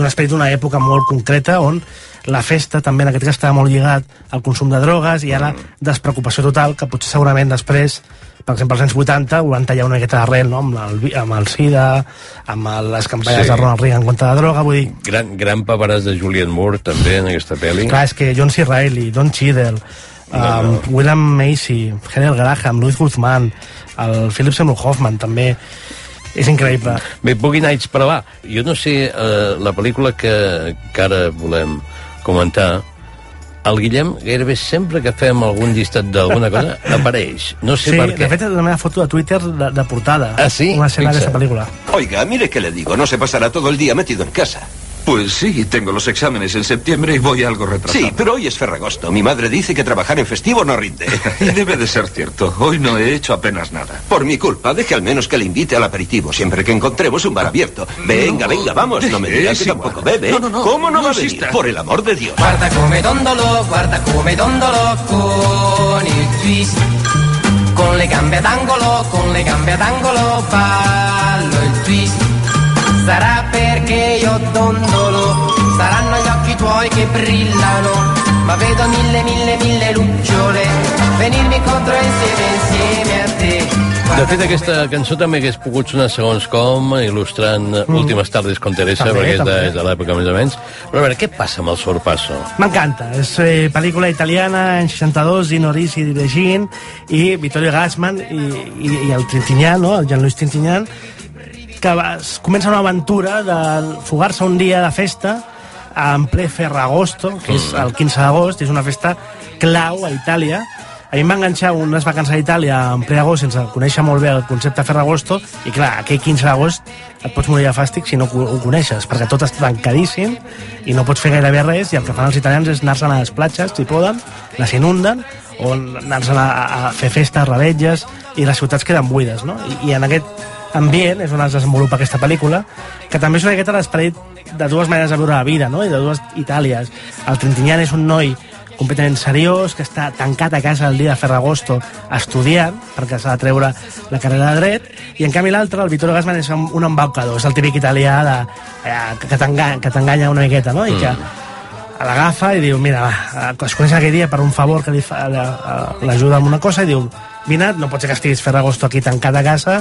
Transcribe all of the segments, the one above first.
d'un esperit d'una època molt concreta on la festa també en aquest cas estava molt lligat al consum de drogues i ara despreocupació total que potser segurament després per exemple, als anys 80 ho van tallar una miqueta d'arrel, no? amb, el, amb el SIDA, amb les campanyes Sí. de Ronald Reagan contra la droga, vull dir, Gran, gran paperàs de Julian Moore, també, en aquesta pel·li. clar, és que John C. Reilly, Don Cheadle, um, William Macy, Henry Graham, Louis Guzmán, el Philip Seymour Hoffman, també, és increïble. Bé, Boogie Nights, però va, jo no sé, eh, la pel·lícula que, que ara volem comentar, el Guillem gairebé sempre que fem algun llistat d'alguna cosa apareix. No sé Sí, per què. de fet, és la meva foto de Twitter de, de portada. Ah, sí? Una escena d'aquesta pel·lícula. Oiga, mire qué le digo, no se pasará todo el día metido en casa. Pues sí, tengo los exámenes en septiembre y voy algo retrasado. Sí, pero hoy es Ferragosto. Mi madre dice que trabajar en festivo no rinde. Y debe de ser cierto. Hoy no he hecho apenas nada. Por mi culpa, deje al menos que le invite al aperitivo siempre que encontremos un bar abierto. Venga, No, venga, vamos, no me diga es que igual. tampoco bebe. No, no, no, ¿Cómo no, no va a venir? Por el amor de Dios. Guarda come dondolo, guarda come dondolo con il twist. Con le gambe ad angolo, con le gambe ad angolo ballo il twist. Sarà perché io dondolo, saranno gli occhi tuoi che brillano. Ma vedo mille, mille, mille lucciole venirmi contro insieme, insieme a te. De fet, aquesta cançó també hagués pogut sonar segons com, il·lustrant mm. Últimes tardes con Teresa, També, perquè és de, també. és de l'època més o menys. Però a veure, què passa amb el sorpasso? M'encanta, és eh, pel·lícula italiana, en 62, Gino Risi dirigint, i Vittorio Gassman i, i, i el Trintignant, no? el Jean-Louis Trintignant, que es comença una aventura de fugar-se un dia de festa en ple Ferragosto, que és el 15 d'agost, és una festa clau a Itàlia. A mi em va enganxar unes vacances a Itàlia en ple agost sense conèixer molt bé el concepte Ferragosto i clar, aquell 15 d'agost et pots morir de fàstic si no ho coneixes, perquè tot està tancadíssim i no pots fer gairebé res i el que fan els italians és anar-se'n a les platges, si poden, les inunden o anar-se'n a, a fer festes, revetges i les ciutats queden buides, no? I, i en aquest ambient és on es desenvolupa aquesta pel·lícula, que també és una miqueta l'esperit de dues maneres de viure la vida, no? I de dues Itàlies. El Trintignant és un noi completament seriós, que està tancat a casa el dia de Ferragosto estudiant, perquè s'ha de treure la carrera de dret, i en canvi l'altre, el Vittorio Gassman, és un, embaucador, és el típic italià de, eh, que t'enga- que t'enganya una miqueta, no? I que l'agafa i diu, mira, va, es coneix aquell dia per un favor que li fa, la- l'ajuda amb una cosa i diu, vine, no pot ser que estiguis Ferragosto aquí tancat a casa,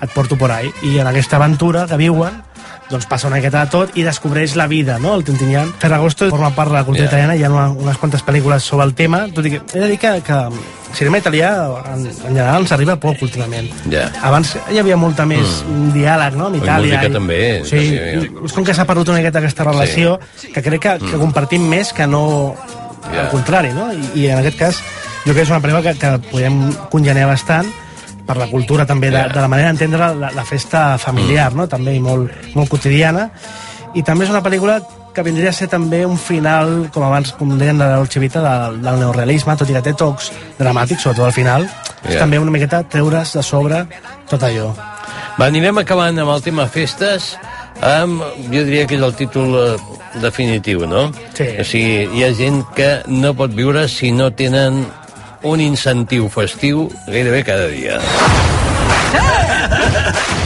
et porto por ahí. I en aquesta aventura que viuen, doncs passa una miqueta de tot i descobreix la vida, no?, el Tintinyant. Ferragosto forma part de la cultura Ja. italiana, hi ha una, unes quantes pel·lícules sobre el tema, tot i que he de dir que, que el cinema italià en, en general ens arriba poc últimament. Ja. Abans hi havia molta més mm. diàleg, no?, amb I Itàlia. música també, Sí, sí, i és com que s'ha perdut una miqueta aquesta relació que crec que, que compartim més que no Ja. al contrari, no? I, I en aquest cas jo crec que és una pel·lícula que, que podem congeniar bastant per la cultura també, de, de la manera d'entendre la, la festa familiar, no? també i molt, molt quotidiana. I també és una pel·lícula que vindria a ser també un final, com abans, com deien de la Vita, del, del neorealisme, tot i que té tocs dramàtics, sobretot al final. És Ja. també una miqueta treure's de sobre tot allò. Va, anirem acabant amb el tema festes, amb, jo diria que és el títol eh, definitiu, no? Sí. O sigui, hi ha gent que no pot viure si no tenen un incentiu festiu gairebé cada dia.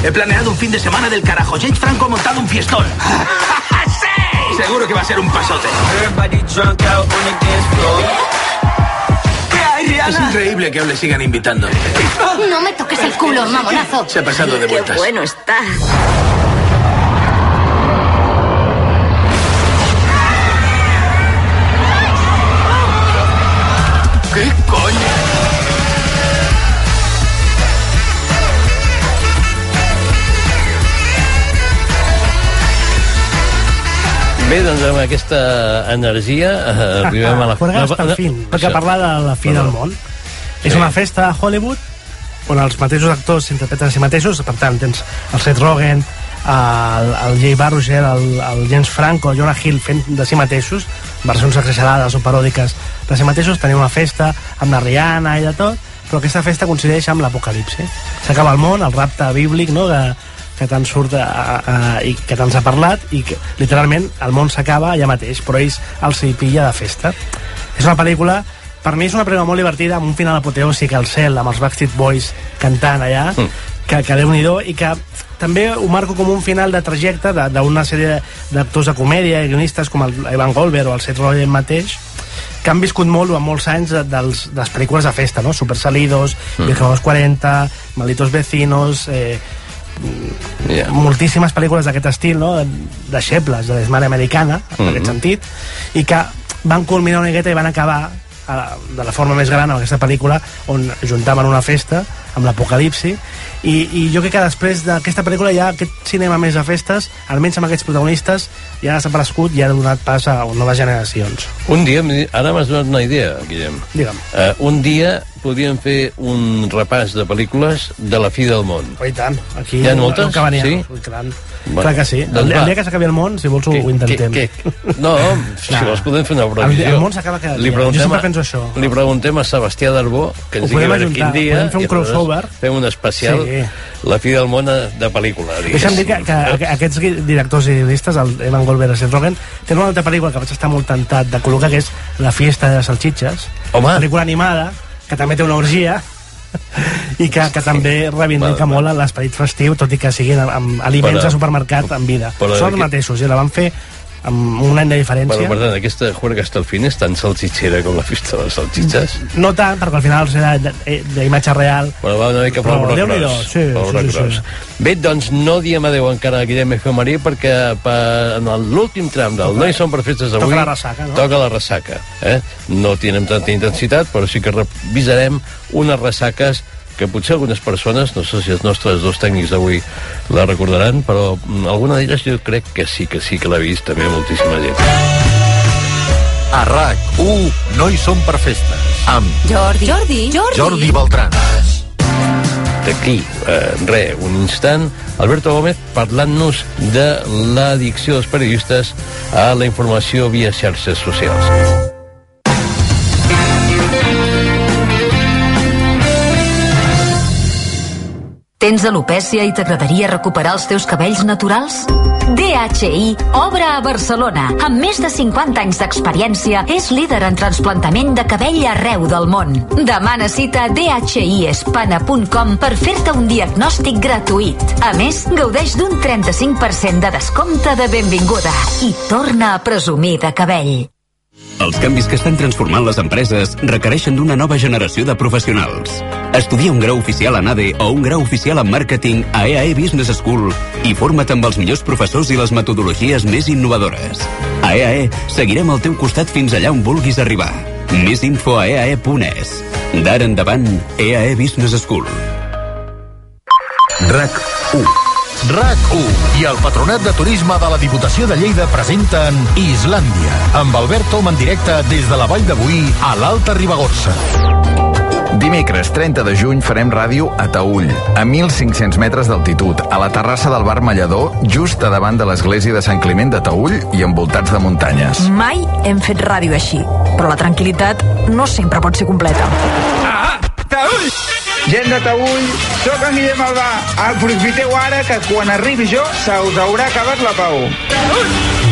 He planeado un fin de semana del carajo. James Franco ha montado un fiestón. ¡Sí! Seguro que va a ser un pasote. ¿Qué hay, Rihanna? Es increíble que aún le sigan invitando. No me toques el culo, mamonazo. Se ha pasado de vueltas. Qué bueno está. ¿Qué Bé, doncs amb aquesta energia eh, arribem a la... Juergas pel fin, perquè Això. parlar de la fi del món. És una festa a Hollywood on els mateixos actors s'interpreten a si mateixos, per tant, tens el Seth Rogen, el, el Jay Baruchel, el, el James Franco, el Jonah Hill fent de si mateixos, versions exagerades o paròdiques de si mateixos, teniu una festa amb la Rihanna i de tot, però aquesta festa coincideix amb l'apocalipsi. S'acaba el món, el rapte bíblic, no?, que, que tant surt a, a, a, i que tant s'ha parlat i que literalment el món s'acaba allà mateix però ells els hi pilla de festa és una pel·lícula per mi és una pel·lícula molt divertida amb un final apoteòsic al cel amb els Backstreet Boys cantant allà mm. que, que déu nhi i que també ho marco com un final de trajecte de- d'una sèrie d'actors de comèdia i guionistes com el Evan Goldberg o el Seth Rogen mateix que han viscut molt durant molts anys de, dels, de les pel·lícules de festa, no? Super Salidos, mm. Viejos a los 40, Malditos Vecinos, eh, Yeah. moltíssimes pel·lícules d'aquest estil, no? deixebles de l'esmana americana, en Mhm. aquest sentit, i que van culminar una miqueta i van acabar a la, de la forma més gran amb aquesta pel·lícula on juntaven una festa amb l'apocalipsi i, i jo crec que després d'aquesta pel·lícula ja aquest cinema més de festes almenys amb aquests protagonistes ja ha desaparegut i ha donat pas a noves generacions Un dia, ara m'has donat una idea, Guillem. digue'm Uh, un dia podríem fer un repàs de pel·lícules de la fi del món. Oh, i tant, aquí Hi ha moltes? no acabaria. Sí? Clar, Bueno, clar que sí. doncs el, el dia que s'acabi el món, si vols, ho intentem. Què, què? No, si vols podem fer una El- previsió. el món s'acaba cada Li dia. preguntem Jo sempre a- penso això. Li preguntem a Sebastià Darbó que ens digui a quin dia... podem fer un crossover. Fem un especial, Sí. La fi del món eh, de pel·lícula. Deixa'm dir que, que, que aquests directors i guionistes, el Evan Goldberg i Seth Rogen, tenen una altra pel·lícula que vaig estar molt tentat de col·locar, que és La fiesta de les salchiches. Home. Pel·lícula animada, que també té una orgia, i que, que també reivindica molt l'esperit festiu, tot i que siguin amb, aliments Però- de supermercat en vida. però Són els mateixos, i la van fer amb un any de diferència. Bueno, per tant, aquesta Juerga Estalfín és tan salsitxera com la festa de les salsitxes. No tant, perquè al final serà d'imatge real. Però va una mica pel Però broc Déu-n'hi-do, gros. sí, pel sí, broc sí, gros. sí. Bé, doncs no diem adeu encara a Guillem Efemerí perquè per, en l'últim tram del No hi som per festes d'avui... Toca la ressaca, no? Toca la ressaca. Eh? No tenen tanta intensitat, però sí que revisarem unes ressaques que potser algunes persones, no sé si els nostres dos tècnics d'avui la recordaran, però mm, alguna d'elles jo crec que sí, que sí que l'ha vist també moltíssima gent. A RAC1 no hi som per festes. Amb Jordi. Jordi. Jordi. Jordi Beltran. D'aquí, eh, re, un instant, Alberto Gómez parlant-nos de l'addicció dels periodistes a la informació via xarxes socials. Tens alopècia i t'agradaria recuperar els teus cabells naturals? DHI obre a Barcelona. Amb més de 50 anys d'experiència, és líder en trasplantament de cabell arreu del món. Demana cita a dhiespana.com per fer-te un diagnòstic gratuït. A més, gaudeix d'un 35% de descompte de benvinguda i torna a presumir de cabell. Els canvis que estan transformant les empreses requereixen d'una nova generació de professionals. Estudia un grau oficial en ADE o un grau oficial en màrqueting a EAE Business School i forma't amb els millors professors i les metodologies més innovadores. A EAE seguirem al teu costat fins allà on vulguis arribar. Més info a eae.es. D'ara endavant, EAE Business School. RAC 1. RAC1 i el Patronat de Turisme de la Diputació de Lleida presenten Islàndia, amb Albert Tom en directe des de la Vall de Boí a l'Alta Ribagorça. Dimecres 30 de juny farem ràdio a Taüll, a 1.500 metres d'altitud, a la terrassa del bar Mallador, just a davant de l'església de Sant Climent de Taüll i envoltats de muntanyes. Mai hem fet ràdio així, però la tranquil·litat no sempre pot ser completa. Ah, Taüll! Gent de Taüll, sóc en Guillem Albà. Aprofiteu ara que quan arribi jo se us haurà acabat la pau.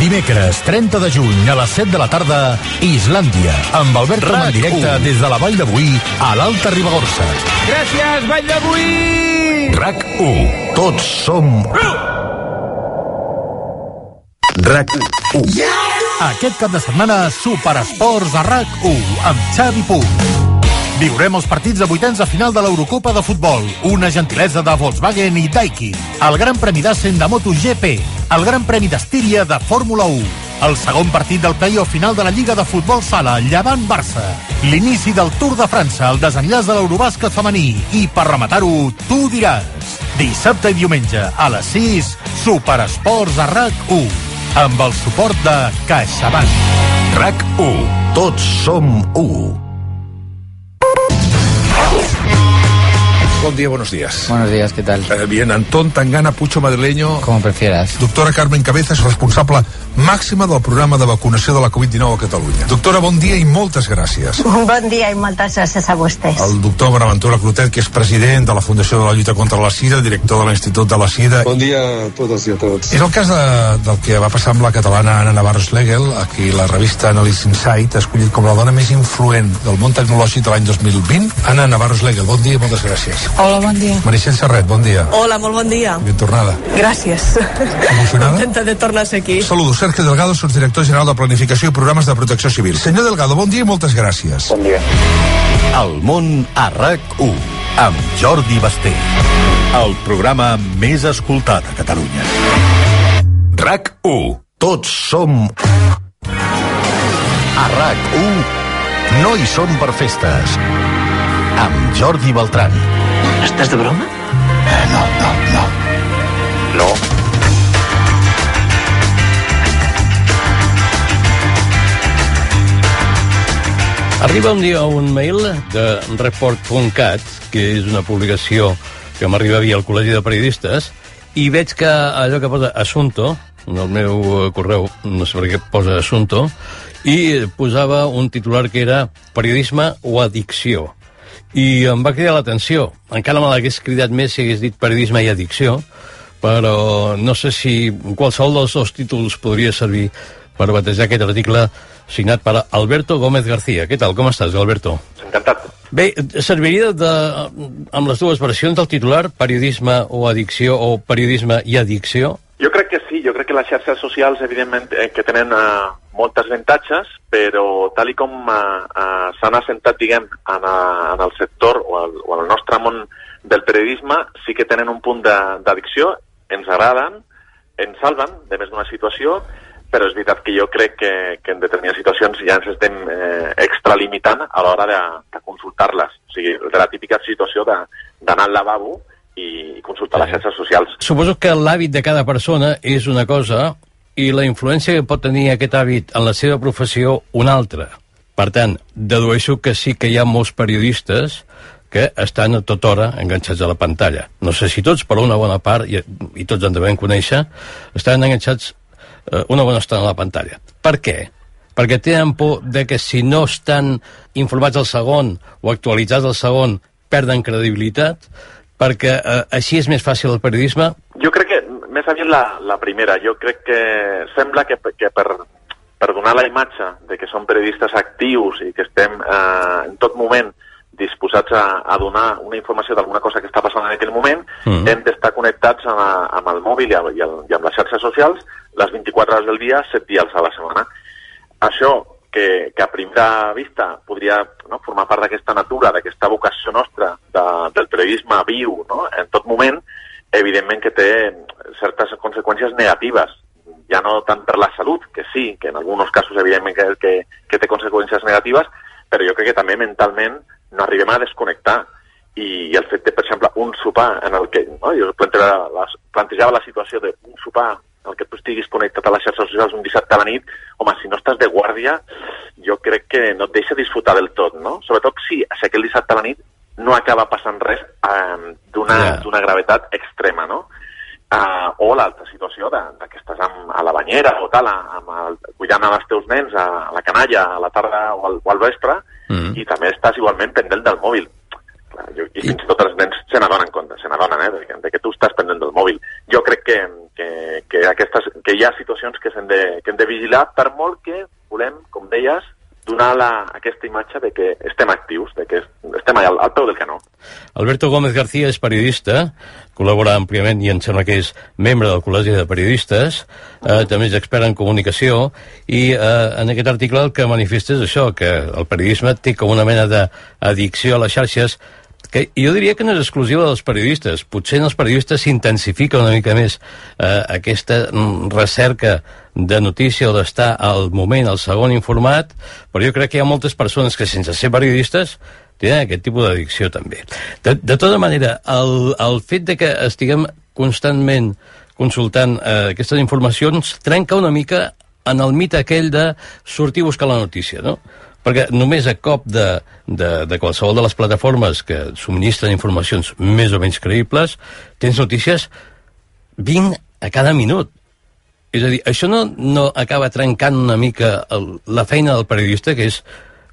Dimecres 30 de juny a les 7 de la tarda, Islàndia, amb Albert Tom en directe des de la Vall de Boí a l'Alta Ribagorça. Gràcies, Vall de Boí! RAC 1. Tots som... RAC 1. Aquest cap de setmana, Superesports a RAC 1 amb Xavi Puig. Viurem els partits de vuitens de final de l'Eurocopa de Futbol, una gentilesa de Volkswagen i Daikin, el Gran Premi d'Assen de MotoGP, el Gran Premi d'Estíria de Fórmula 1, el segon partit del play-off final de la Lliga de Futbol Sala, Llevant-Barça, l'inici del Tour de França, el desenllaç de l'Eurobàsquet femení i, per rematar-ho, tu diràs. Dissabte i diumenge, a les 6, Superesports a RAC1, amb el suport de CaixaBank. RAC1. Tots som 1. Buen día, buenos días. Buenos días, ¿qué tal? Eh, bien, Antón Tangana Pucho Madrileño. Como prefieras. Doctora Carmen Cabezas, responsable màxima del programa de vacunació de la Covid-19 a Catalunya. Doctora, bon dia i moltes gràcies. Bon dia i moltes gràcies a vostès. El doctor Bonaventura Clotet, que és president de la Fundació de la Lluita contra la Sida, director de l'Institut de la Sida. Bon dia a totes i a tots. És el cas de, del que va passar amb la catalana Anna Navarro Schlegel, a qui la revista Analysis Insight ha escollit com la dona més influent del món tecnològic de l'any 2020. Anna Navarro Schlegel, bon dia i moltes gràcies. Hola, bon dia. Meritxell Serret, bon dia. Hola, molt bon dia. Ben tornada. Gràcies. Emocionada? Contenta de tornar a aquí. Saludo, Sergio Delgado, subdirector general de Planificació i Programes de Protecció Civil. Senyor Delgado, bon dia i moltes gràcies. Bon dia. El món a RAC1 amb Jordi Basté. El programa més escoltat a Catalunya. RAC1. Tots som... A RAC1 no hi som per festes. Amb Jordi Estàs de broma? Eh, no, no, no. No. Arriba un dia un mail de report.cat, que és una publicació que m'arriba via el Col·legi de Periodistes, i veig que allò que posa assunto, en el meu eh, correu, no sé per què posa assunto, i posava un titular que era periodisme o addicció. I em va cridar l'atenció. Encara me l'hagués cridat més si hagués dit periodisme i addicció, però no sé si qualsevol dels dos títols podria servir per batejar aquest article signat per Alberto Gómez García. Què tal, com estàs, Alberto? Encantat. Bé, serviria de, amb les dues versions del titular, periodisme o addicció o periodisme i addicció? Jo crec que sí, jo crec que les xarxes socials, evidentment, eh, que tenen eh, moltes avantatges, però tal i com eh, eh, s'han assentat, diguem, en, eh, en el sector o, el, o el nostre món del periodisme, sí que tenen un punt d'addicció, ens agraden, ens salven de més d'una situació, però és veritat que jo crec que, que en determinades situacions ja ens estem eh, extralimitant a l'hora de, de consultar-les. O sigui, de la típica situació de- d'anar al lavabo i, i consultar les xarxes socials. Suposo que l'hàbit de cada persona és una cosa i la influència que pot tenir aquest hàbit en la seva professió una altra. Per tant, dedueixo que sí que hi ha molts periodistes que estan a tota hora enganxats a la pantalla. No sé si tots, però una bona part, i, i tots en devem conèixer, estan enganxats eh, una bona estona a la pantalla. Per què? Perquè tenen por de que si no estan informats al segon o actualitzats al segon perden credibilitat, perquè eh, així és més fàcil el periodisme. Jo crec que més aviat la, la primera. Jo crec que sembla que, que per, per donar la imatge de que som periodistes actius i que estem eh, en tot moment disposats a, a donar una informació d'alguna cosa que està passant en aquell moment, Mm. hem d'estar connectats amb, amb el mòbil i, amb- i, el, i amb les xarxes socials les 24 hores del dia, 7 dies a la setmana. Això, que, que a primera vista podria no, formar part d'aquesta natura, d'aquesta vocació nostra de, del periodisme viu no, en tot moment, evidentment que té certes conseqüències negatives ja no tant per la salut, que sí, que en alguns casos evidentment que, que, que té conseqüències negatives, però jo crec que també mentalment no arribem a desconnectar. I, i el fet de, per exemple, un sopar en el que... No, jo plantejava la, plantejava la situació d'un sopar en el que tu estiguis connectat a les xarxes socials un dissabte a la nit, home, si no estàs de guàrdia, jo crec que no et deixa disfrutar del tot, no? Sobretot si, aquell dissabte a la nit no acaba passant res um, d'una d'una gravetat extrema, no? Uh, o l'altra situació de, de que estàs amb, a la banyera o tal, a- amb el, cuidant amb els teus nens a, a la canalla a la tarda o al, o al vespre Mm. i també estàs igualment pendent del mòbil. Clar, jo, I fins i tot els nens se n'adonen compte, se n'adonen, eh, de, que, de que tu estàs pendent del mòbil. Jo crec que, que, que, aquestes, que hi ha situacions que, s'hem de, que hem de vigilar per molt que volem, com deies, donar la, aquesta imatge de que estem actius, de que estem al, al peu del canó. Alberto Gómez García és periodista, col·labora àmpliament i em sembla que és membre del Col·legi de Periodistes, eh, també és expert en comunicació, i eh, en aquest article el que manifesta és això, que el periodisme té com una mena d'addicció a les xarxes que jo diria que no és exclusiva dels periodistes. Potser en els periodistes s'intensifica una mica més eh, aquesta mm, recerca de notícia o d'estar al moment, al segon informat, però jo crec que hi ha moltes persones que sense ser periodistes tenen aquest tipus d'addicció també. De, de tota manera, el, el fet de que estiguem constantment consultant eh, aquestes informacions trenca una mica en el mite aquell de sortir a buscar la notícia, no? Perquè només a cop de, de, de qualsevol de les plataformes que subministren informacions més o menys creïbles, tens notícies 20 a cada minut. És a dir, això no, no acaba trencant una mica el, la feina del periodista, que és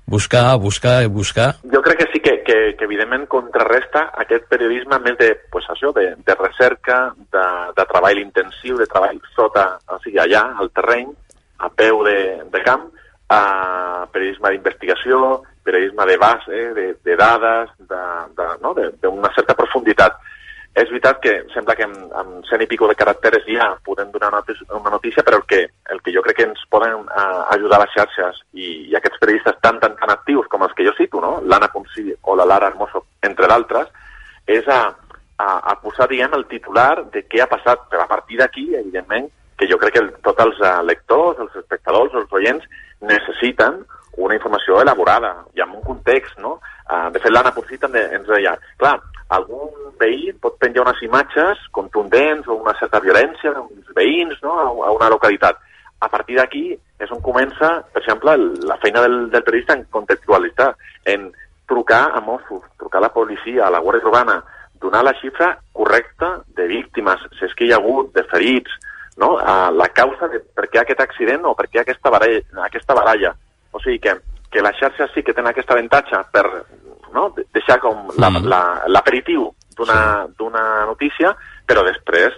buscar, buscar i buscar? Jo crec que sí que, que, que evidentment contrarresta aquest periodisme més de, pues això, de, de recerca, de, de treball intensiu, de treball sota, o sigui, allà, al terreny, a peu de, de camp, a periodisme d'investigació, periodisme de base, de, de dades, d'una de, no? de, d'una certa profunditat. És veritat que sembla que amb, amb cent i pico de caràcteres ja podem donar una notícia, però el que, el que jo crec que ens poden uh, ajudar les xarxes i, i aquests periodistes tan, tan, tan actius com els que jo cito, no? l'Anna Ponsí o la Lara Hermoso, entre d'altres, és a, a, a posar, diguem, el titular de què ha passat. Però a partir d'aquí, evidentment, que jo crec que el, tots els uh, lectors, els espectadors, els oients, necessiten una informació elaborada i amb un context, no? Uh, de fet, l'Anna també ens deia, clar, algun veí pot penjar unes imatges contundents o una certa violència d'uns veïns no? a una localitat. A partir d'aquí és on comença, per exemple, la feina del, del periodista en contextualitzar, en trucar a Mossos, trucar a la policia, a la Guàrdia Urbana, donar la xifra correcta de víctimes, si és que hi ha hagut, de ferits, no? a la causa de per què aquest accident o per què aquesta baralla. Aquesta baralla. O sigui que, que les xarxes sí que tenen aquest avantatge per no? deixar com l'aperitiu la, mm. d'una sí. notícia, però després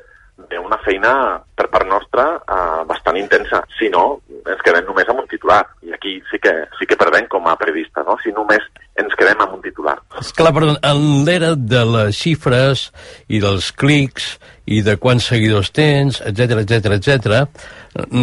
d'una feina per part nostra eh, bastant intensa. Si no, ens quedem només amb un titular. I aquí sí que, sí que perdem com a periodista, no? si només ens quedem amb un titular. Esclar, però en l'era de les xifres i dels clics i de quants seguidors tens, etc etc etc,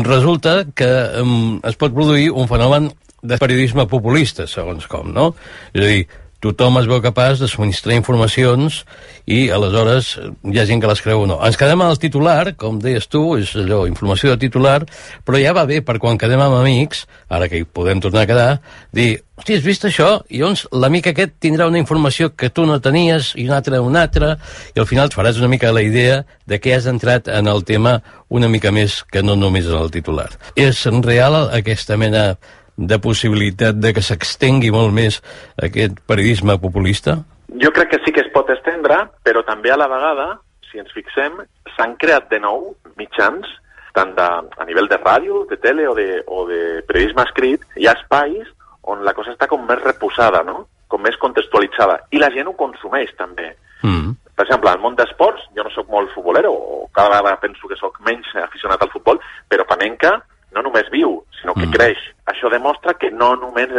resulta que um, es pot produir un fenomen de periodisme populista, segons com, no? És a dir, tothom es veu capaç de subministrar informacions i aleshores hi ha gent que les creu o no. Ens quedem amb el titular, com deies tu, és allò, informació de titular, però ja va bé per quan quedem amb amics, ara que hi podem tornar a quedar, dir, hosti, has vist això? I llavors l'amic aquest tindrà una informació que tu no tenies i un altre una altra, i al final et faràs una mica la idea de què has entrat en el tema una mica més que no només en el titular. És real aquesta mena de possibilitat de que s'extengui molt més aquest periodisme populista? Jo crec que sí que es pot estendre, però també a la vegada, si ens fixem, s'han creat de nou mitjans, tant de, a nivell de ràdio, de tele o de, o de periodisme escrit, hi ha espais on la cosa està com més reposada, no? com més contextualitzada, i la gent ho consumeix també. Mm. Per exemple, al món d'esports, jo no sóc molt futbolero, o cada vegada penso que sóc menys aficionat al futbol, però Panenka no només viu, sinó que mm. creix. Això demostra que no només,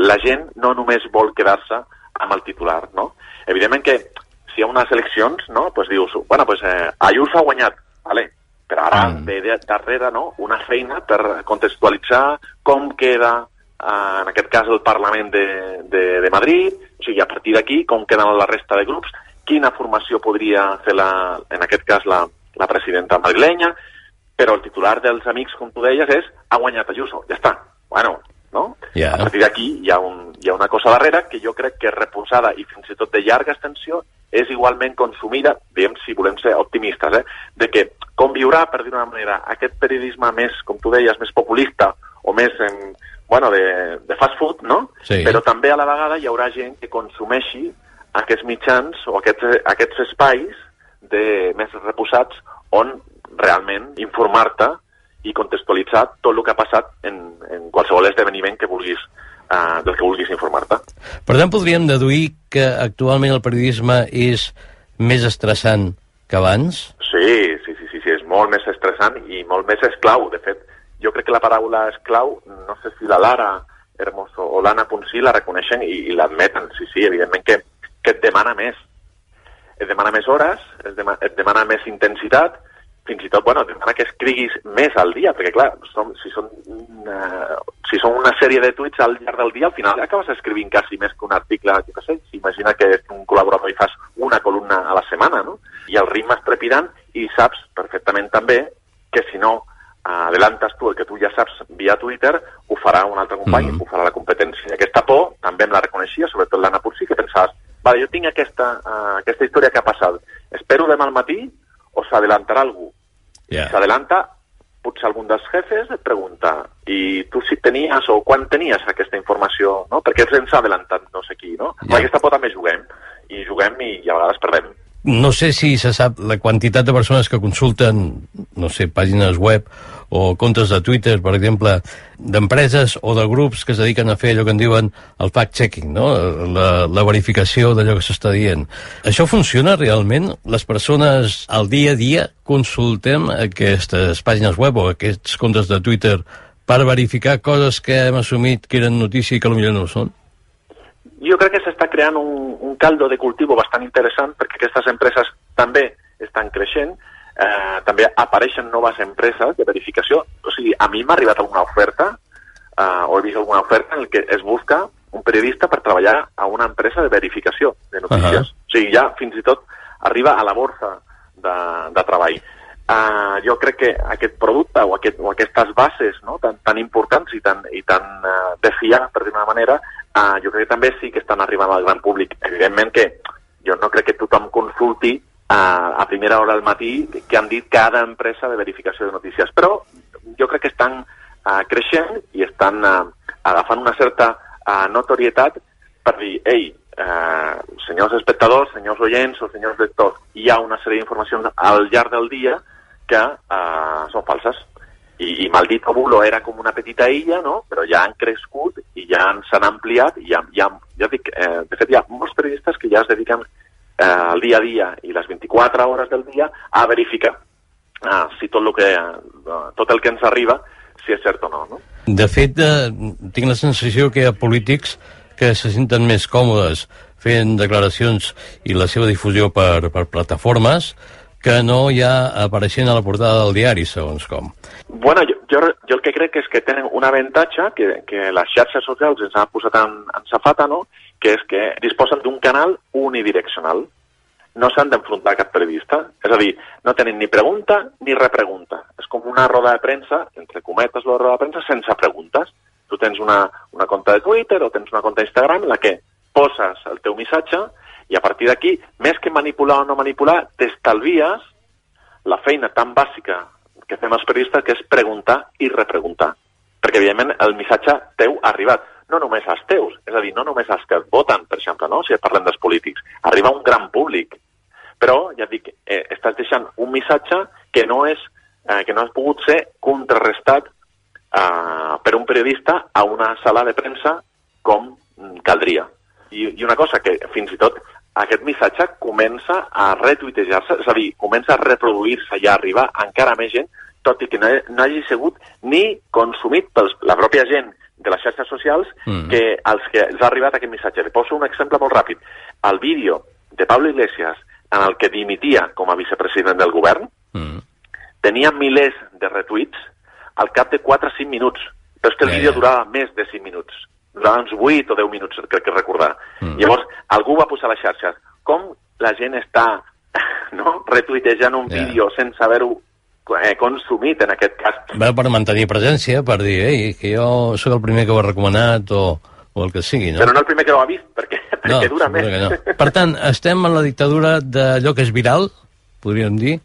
la gent no només vol quedar-se amb el titular, no? Evidentment que si hi ha unes eleccions, no?, pues dius, bueno, pues eh, Ayuso ha guanyat, vale, però ara mm. ve de, darrere no, una feina per contextualitzar com queda, eh, en aquest cas, el Parlament de, de, de Madrid, o sigui, a partir d'aquí, com queden la resta de grups, quina formació podria fer, la, en aquest cas, la, la presidenta madrilenya, però el titular dels amics, com tu deies, és ha guanyat Ayuso, ja està. Bueno, no? Yeah. A partir d'aquí hi, ha un, hi ha una cosa darrere que jo crec que reposada i fins i tot de llarga extensió és igualment consumida, diguem si volem ser optimistes, eh? de que conviurà, per dir una manera, aquest periodisme més, com tu deies, més populista o més en, bueno, de, de fast food, no? Sí. Però també a la vegada hi haurà gent que consumeixi aquests mitjans o aquests, aquests espais de, més reposats on realment informar-te i contextualitzar tot el que ha passat en, en qualsevol esdeveniment que vulguis, eh, del que vulguis informar-te. Per tant, podríem deduir que actualment el periodisme és més estressant que abans? Sí, sí, sí, sí, sí, és molt més estressant i molt més esclau. De fet, jo crec que la paraula esclau, no sé si la Lara Hermoso o l'Anna Ponsí la reconeixen i, i l'admeten. Sí, sí, evidentment que, que et demana més. Et demana més hores, et demana, et demana més intensitat, fins i tot, bueno, demana que escriguis més al dia, perquè clar, som, si, són una, si són una sèrie de tuits al llarg del dia, al final acabes escrivint quasi més que un article, jo què sé, imagina que un col·laborador i fas una columna a la setmana, no? I el ritme és trepidant i saps perfectament també que si no adelantes tu el que tu ja saps via Twitter, ho farà un altre company, mm -hmm. ho farà la competència. I aquesta por també em la reconeixia, sobretot l'Anna Pursí, que pensaves, vale, jo tinc aquesta, uh, aquesta història que ha passat, espero demà al matí o s'adelantarà algú Yeah. S'adelanta, potser algun dels jefes et pregunta i tu si tenies o quan tenies aquesta informació, no? Perquè ens ha adelantat no sé qui, no? Yeah. Amb aquesta por també juguem, i juguem i, i a vegades perdem. No sé si se sap la quantitat de persones que consulten, no sé, pàgines web o comptes de Twitter, per exemple, d'empreses o de grups que es dediquen a fer allò que en diuen el fact-checking, no? la, la verificació d'allò que s'està dient. Això funciona realment? Les persones al dia a dia consultem aquestes pàgines web o aquests comptes de Twitter per verificar coses que hem assumit que eren notícia i que potser no ho són? Jo crec que s'està creant un, un caldo de cultivo bastant interessant perquè aquestes empreses també estan creixent, eh, també apareixen noves empreses de verificació. O sigui, a mi m'ha arribat alguna oferta, eh, o he vist alguna oferta en què es busca un periodista per treballar a una empresa de verificació de notícies. Uh -huh. O sigui, ja fins i tot arriba a la borsa de, de treball. Uh, jo crec que aquest producte o, aquest, o aquestes bases no, tan, tan importants i tan, i tan uh, de fiar, per dir una manera, uh, jo crec que també sí que estan arribant al gran públic. Evidentment que jo no crec que tothom consulti a, a primera hora del matí que han dit cada empresa de verificació de notícies. Però jo crec que estan uh, creixent i estan uh, agafant una certa uh, notorietat per dir, ei, uh, senyors espectadors, senyors oients o senyors lectors, hi ha una sèrie d'informacions al llarg del dia que uh, són falses. I, i Maldito Bulo era com una petita illa, no? però ja han crescut i ja s'han ampliat i ja, ja, ja dic, eh, de fet hi ha molts periodistes que ja es dediquen eh, el dia a dia i les 24 hores del dia a verificar eh, si tot, lo que, eh, tot el que ens arriba si és cert o no. no? De fet, eh, tinc la sensació que hi ha polítics que se senten més còmodes fent declaracions i la seva difusió per, per plataformes que no ja apareixent a la portada del diari, segons com. Bueno, jo, jo, jo el que crec és que tenen un avantatge que, que les xarxes socials ens han posat en, en safata, no?, que és que disposen d'un canal unidireccional. No s'han d'enfrontar a cap periodista. És a dir, no tenen ni pregunta ni repregunta. És com una roda de premsa, entre cometes la roda de premsa, sense preguntes. Tu tens una, una compte de Twitter o tens una compte d'Instagram en la que poses el teu missatge i a partir d'aquí, més que manipular o no manipular, t'estalvies la feina tan bàsica que fem els periodistes, que és preguntar i repreguntar. Perquè, evidentment, el missatge teu ha arribat no només als teus, és a dir, no només als que et voten, per exemple, no? si parlem dels polítics, arriba un gran públic. Però, ja et dic, eh, estàs deixant un missatge que no és eh, que no ha pogut ser contrarrestat eh, per un periodista a una sala de premsa com caldria. I, I una cosa que fins i tot aquest missatge comença a retuitejar-se, és a dir, comença a reproduir-se i a arribar encara més gent, tot i que no, no hagi sigut ni consumit per la pròpia gent de les xarxes socials mm. que els que els ha arribat aquest missatge. Li poso un exemple molt ràpid. El vídeo de Pablo Iglesias en el que dimitia com a vicepresident del govern mm. tenia milers de retuits al cap de 4 o 5 minuts. Però és que el yeah, vídeo durava més de 5 minuts. Durava uns 8 o 10 minuts, crec que recordar. Mm. Llavors, algú va posar a les xarxes com la gent està no, retuitejant un yeah. vídeo sense haver-ho eh, consumit en aquest cas. Va per mantenir presència, per dir, ei, que jo sóc el primer que ho ha recomanat o, o el que sigui, no? Però no el primer que ho ha vist, perquè, perquè no, dura més. No. Per tant, estem en la dictadura d'allò que és viral, podríem dir?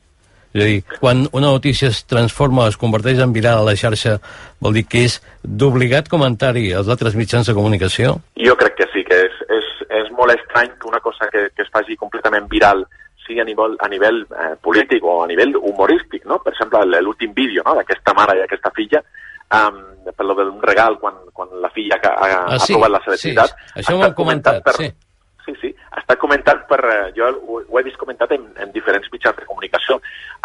És a dir, quan una notícia es transforma es converteix en viral a la xarxa, vol dir que és d'obligat comentari als altres mitjans de comunicació? Jo crec que sí, que és, és, és molt estrany que una cosa que, que es faci completament viral sigui a nivell, a nivell eh, polític o a nivell humorístic, no? Per exemple, l'últim vídeo no? d'aquesta mare i aquesta filla, um, per lo d'un regal quan, quan la filla ha, ha, ah, sí, ha provat la celebritat. Sí, això m'ho han comentat, per, sí. Sí, sí, està comentat per... eh, Jo ho, ho he vist comentat en, en diferents mitjans de comunicació.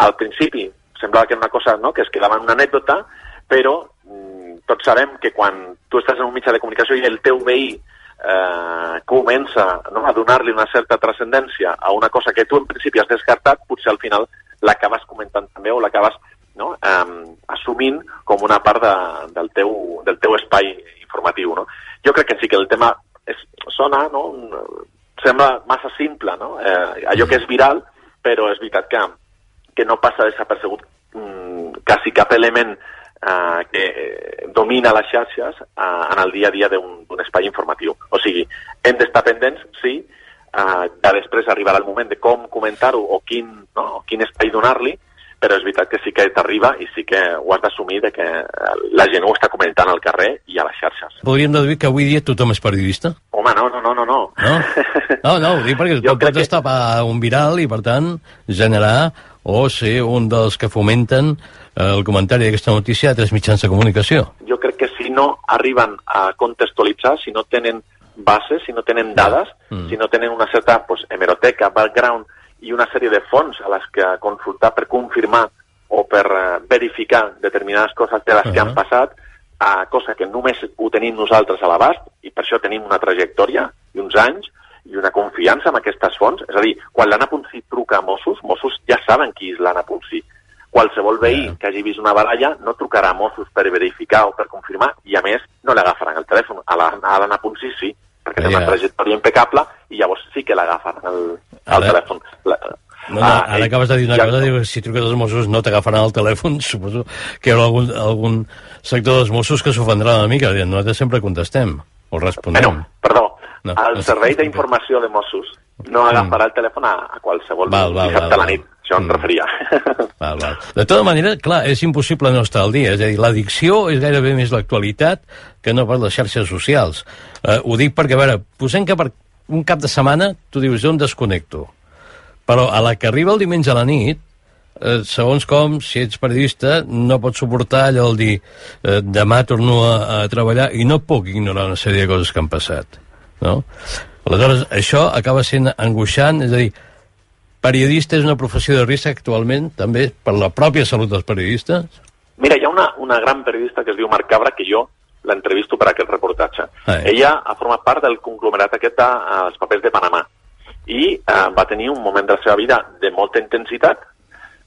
Al principi semblava que era una cosa no? que es quedava en una anècdota, però mm, tots sabem que quan tu estàs en un mitjà de comunicació i el teu veí eh, comença no, a donar-li una certa transcendència a una cosa que tu en principi has descartat, potser al final l'acabes comentant també o l'acabes no, eh, assumint com una part de, del, teu, del teu espai informatiu. No? Jo crec que sí que el tema és, sona, no, sembla massa simple, no? eh, allò que és viral, però és veritat que, que no passa desapercebut mm, quasi cap element eh, que domina les xarxes eh, en el dia a dia d'un espai informatiu. O sigui, hem d'estar pendents, sí, eh, que després arribarà el moment de com comentar-ho o quin, no, quin espai donar-li, però és veritat que sí que t'arriba i sí que ho has d'assumir de que la gent ho està comentant al carrer i a les xarxes. Podríem deduir que avui dia tothom és periodista? Home, no, no, no, no. No, no, no ho dic perquè pot que... destapar un viral i, per tant, generar o ser un dels que fomenten eh, el comentari d'aquesta notícia a tres mitjans de comunicació. Jo crec que si no arriben a contextualitzar, si no tenen bases, si no tenen dades, mm. si no tenen una certa pues, hemeroteca, background i una sèrie de fonts a les que consultar per confirmar o per uh, verificar determinades coses de les uh -huh. que han passat, uh, cosa que només ho tenim nosaltres a l'abast, i per això tenim una trajectòria i uns anys i una confiança en aquestes fonts. És a dir, quan l'Anna Ponsí truca a Mossos, Mossos ja saben qui és l'Anna Ponsí. Qualsevol veí que hagi vist una baralla no trucarà a Mossos per verificar o per confirmar i, a més, no l'agafaran el telèfon. A l'Anna Ponsí sí, perquè té una trajectòria impecable i llavors sí que l'agafen el, el telèfon. La, no, no, ah, ara acabes de dir una ja... cosa, diu, si truques als Mossos no t'agafaran el telèfon, suposo que hi haurà algun, algun sector dels Mossos que s'ofendrà una mica, dient, nosaltres sempre contestem, o responem. Bueno, perdó, no, el no servei d'informació de Mossos no mm. agafarà el telèfon a, a qualsevol val, val, dissabte val, a la nit, això mm. em referia. Val, val. De tota manera, clar, és impossible no estar al dia, és a dir, l'addicció és gairebé més l'actualitat que no per les xarxes socials. Uh, ho dic perquè, a veure, posem que per un cap de setmana tu dius, jo em desconnecto però a la que arriba el diumenge a la nit, eh, segons com, si ets periodista, no pots suportar allò el dir eh, demà torno a, a treballar i no puc ignorar una sèrie de coses que han passat. No? Aleshores, això acaba sent angoixant, és a dir, periodista és una professió de risc actualment, també per la pròpia salut dels periodistes? Mira, hi ha una, una gran periodista que es diu Marc Cabra, que jo l'entrevisto per a aquest reportatge. Ah, eh. Ella ha format part del conglomerat aquest dels papers de Panamà i eh, va tenir un moment de la seva vida de molta intensitat,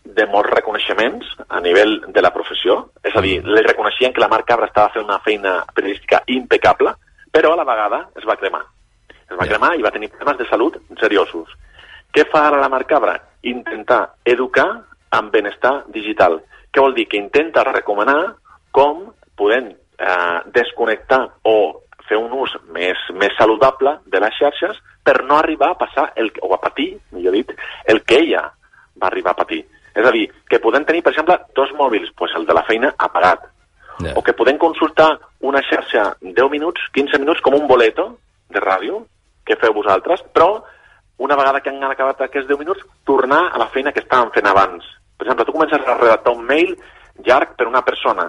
de molts reconeixements a nivell de la professió, és a dir, mm. li reconeixien que la Marc Cabra estava fent una feina periodística impecable, però a la vegada es va cremar. Es va cremar i va tenir problemes de salut seriosos. Què fa ara la Marc Cabra? Intentar educar amb benestar digital. Què vol dir? Que intenta recomanar com podem eh, desconnectar o fer un ús més, més saludable de les xarxes per no arribar a passar, el, o a patir, millor dit, el que ella va arribar a patir. És a dir, que podem tenir, per exemple, dos mòbils, pues el de la feina apagat, yeah. o que podem consultar una xarxa 10 minuts, 15 minuts, com un boleto de ràdio, que feu vosaltres, però una vegada que han acabat aquests 10 minuts, tornar a la feina que estàvem fent abans. Per exemple, tu comences a redactar un mail llarg per una persona.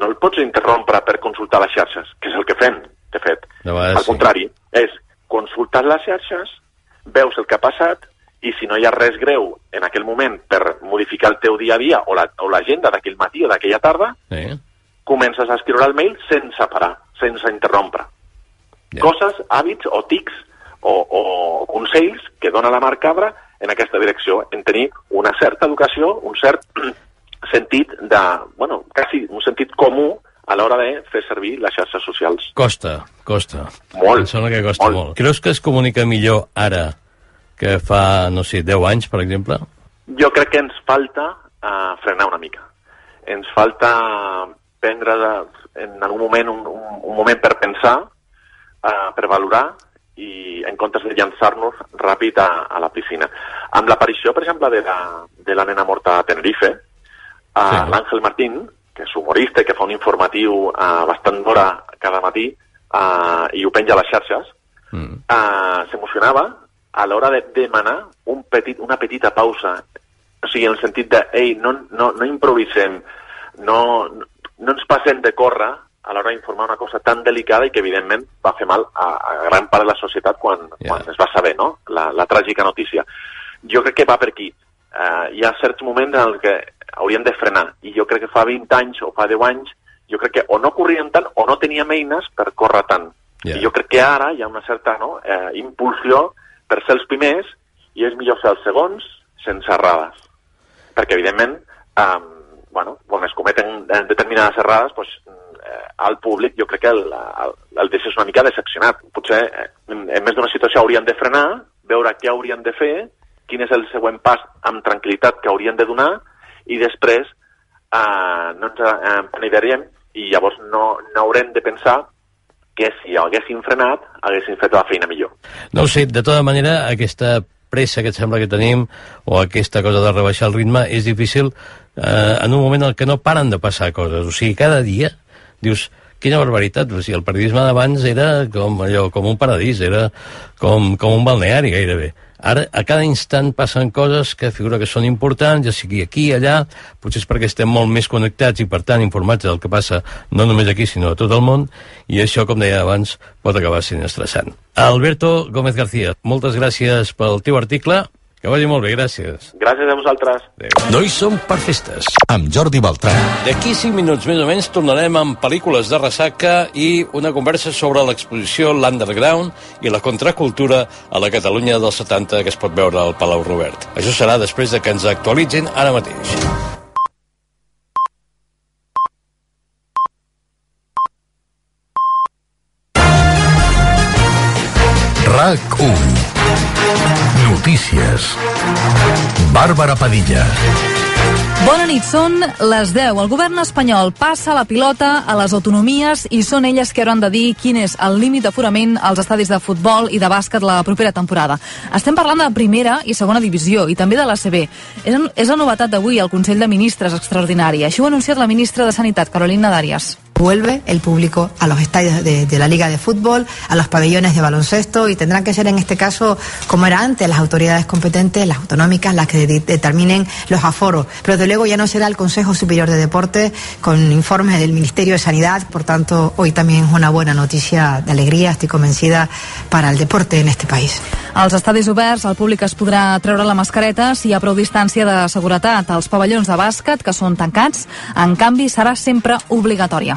No el pots interrompre per consultar les xarxes, que és el que fem, de fet. No, Al sí. contrari, és consultes les xarxes, veus el que ha passat, i si no hi ha res greu en aquell moment per modificar el teu dia a dia o l'agenda la, d'aquell matí o d'aquella tarda, sí. comences a escriure el mail sense parar, sense interrompre. Yeah. Coses, hàbits o tics o, o consells que dona la Marc Cabra en aquesta direcció, en tenir una certa educació, un cert sentit de, bueno, quasi un sentit comú a l'hora de fer servir les xarxes socials. Costa, costa. Molt. Em sembla que costa molt. molt. Creus que es comunica millor ara que fa, no sé, 10 anys, per exemple? Jo crec que ens falta uh, frenar una mica. Ens falta prendre de, en algun moment un, un, un moment per pensar, uh, per valorar, i en comptes de llançar-nos ràpid a, a la piscina. Amb l'aparició, per exemple, de la, de la nena morta a Tenerife, uh, sí. l'Àngel Martín, que és humorista i que fa un informatiu uh, bastant d'hora cada matí uh, i ho penja a les xarxes, mm. uh, s'emocionava a l'hora de demanar un petit, una petita pausa. O sigui, en el sentit de, ei, no, no, no improvisem, no, no ens passem de córrer a l'hora d'informar una cosa tan delicada i que, evidentment, va fer mal a, a gran part de la societat quan, yeah. quan es va saber no? la, la tràgica notícia. Jo crec que va per aquí. Uh, hi ha certs moments en els que haurien de frenar. I jo crec que fa 20 anys o fa 10 anys, jo crec que o no corrien tant o no teníem eines per córrer tant. Yeah. I jo crec que ara hi ha una certa no, eh, impulsió per ser els primers i és millor ser els segons sense errades. Perquè, evidentment, eh, bueno, quan es cometen determinades errades, doncs, eh, al públic jo crec que el, el, el deixes una mica decepcionat. Potser eh, en, més d'una situació haurien de frenar, veure què haurien de fer, quin és el següent pas amb tranquil·litat que haurien de donar i després eh, no ens eh, i llavors no, no haurem de pensar que si haguéssim frenat haguéssim fet la feina millor. No ho sé, de tota manera aquesta pressa que et sembla que tenim o aquesta cosa de rebaixar el ritme és difícil eh, en un moment en què no paren de passar coses. O sigui, cada dia dius quina barbaritat, o sigui, el periodisme d'abans era com, allò, com un paradís, era com, com un balneari gairebé. Ara, a cada instant passen coses que figura que són importants, ja sigui aquí, allà, potser és perquè estem molt més connectats i, per tant, informats del que passa no només aquí, sinó a tot el món, i això, com deia abans, pot acabar sent estressant. Alberto Gómez García, moltes gràcies pel teu article, que vagi molt bé, gràcies. Gràcies a vosaltres. No hi som per festes. Amb Jordi Baltrà. D'aquí 5 minuts més o menys tornarem amb pel·lícules de ressaca i una conversa sobre l'exposició L'Underground i la contracultura a la Catalunya dels 70 que es pot veure al Palau Robert. Això serà després de que ens actualitzin ara mateix. RAC1 Notícies Bàrbara Padilla Bona nit, són les 10. El govern espanyol passa la pilota a les autonomies i són elles que hauran de dir quin és el límit d'aforament als estadis de futbol i de bàsquet la propera temporada. Estem parlant de primera i segona divisió i també de l'ACB. És, és la novetat d'avui al Consell de Ministres extraordinari. Així ho ha anunciat la ministra de Sanitat, Carolina Darias. Vuelve el público a los estadios de, la Liga de Fútbol, a los pabellones de baloncesto y tendrán que ser en este caso, como era antes, las autoridades competentes, las autonómicas, las que de, determinen los aforos. Pero de luego ya no será el Consejo Superior de Deportes con informes del Ministerio de Sanidad. Por tanto, hoy también es una buena noticia de alegría, estoy convencida, para el deporte en este país. Als estadis oberts, el públic es podrà treure la mascareta si hi ha prou distància de seguretat. Els de bàsquet, que són tancats, en canvi, serà sempre obligatòria.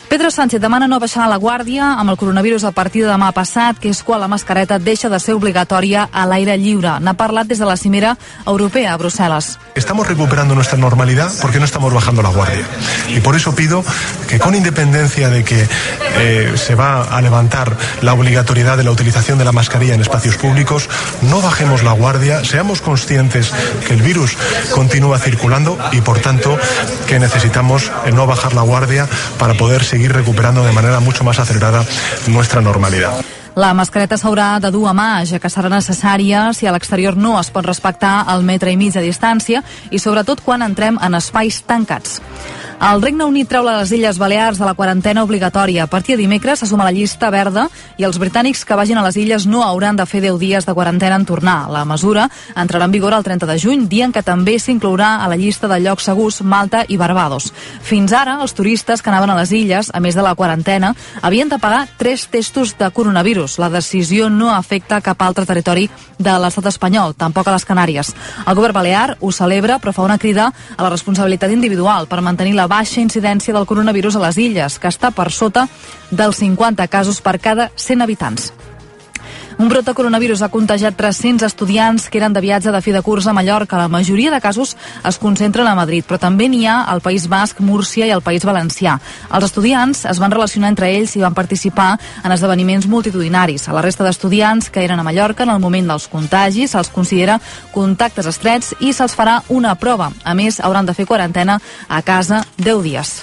Pedro Sánchez demana no baixar la guàrdia amb el coronavirus a partir de demà passat, que és quan la mascareta deixa de ser obligatòria a l'aire lliure. N'ha parlat des de la cimera europea a Brussel·les. Estamos recuperando nuestra normalidad porque no estamos bajando la guardia. Y por eso pido que con independencia de que eh, se va a levantar la obligatoriedad de la utilización de la mascarilla en espacios públicos, no bajemos la guardia, seamos conscientes que el virus continúa circulando y por tanto que necesitamos eh, no bajar la guardia para poder seguir recuperando de manera mucho más acelerada nuestra normalidad. La mascareta s'haurà de dur a mà, ja que serà necessària si a l'exterior no es pot respectar el metre i mig de distància i sobretot quan entrem en espais tancats. El Regne Unit treu les Illes Balears de la quarantena obligatòria. A partir de dimecres s'assuma la llista verda i els britànics que vagin a les illes no hauran de fer 10 dies de quarantena en tornar. La mesura entrarà en vigor el 30 de juny, dia en què també s'inclourà a la llista de llocs segurs Malta i Barbados. Fins ara, els turistes que anaven a les illes, a més de la quarantena, havien de pagar tres testos de coronavirus. La decisió no afecta cap altre territori de l'estat espanyol, tampoc a les Canàries. El govern balear ho celebra, però fa una crida a la responsabilitat individual per mantenir la baixa incidència del coronavirus a les illes, que està per sota dels 50 casos per cada 100 habitants. Un brot de coronavirus ha contagiat 300 estudiants que eren de viatge de fi de curs a Mallorca. La majoria de casos es concentren a Madrid, però també n'hi ha al País Basc, Múrcia i al País Valencià. Els estudiants es van relacionar entre ells i van participar en esdeveniments multitudinaris. A la resta d'estudiants que eren a Mallorca en el moment dels contagis se'ls considera contactes estrets i se'ls farà una prova. A més, hauran de fer quarantena a casa 10 dies.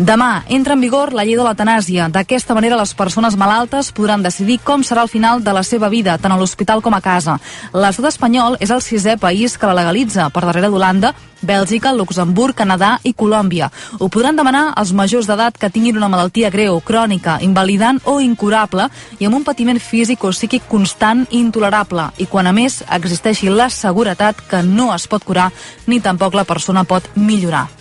Demà entra en vigor la llei de l'eutanàsia. D'aquesta manera, les persones malaltes podran decidir com serà el final de la seva vida, tant a l'hospital com a casa. L'estat espanyol és el sisè país que la legalitza, per darrere d'Holanda, Bèlgica, Luxemburg, Canadà i Colòmbia. Ho podran demanar els majors d'edat que tinguin una malaltia greu, crònica, invalidant o incurable i amb un patiment físic o psíquic constant i intolerable i quan a més existeixi la seguretat que no es pot curar ni tampoc la persona pot millorar.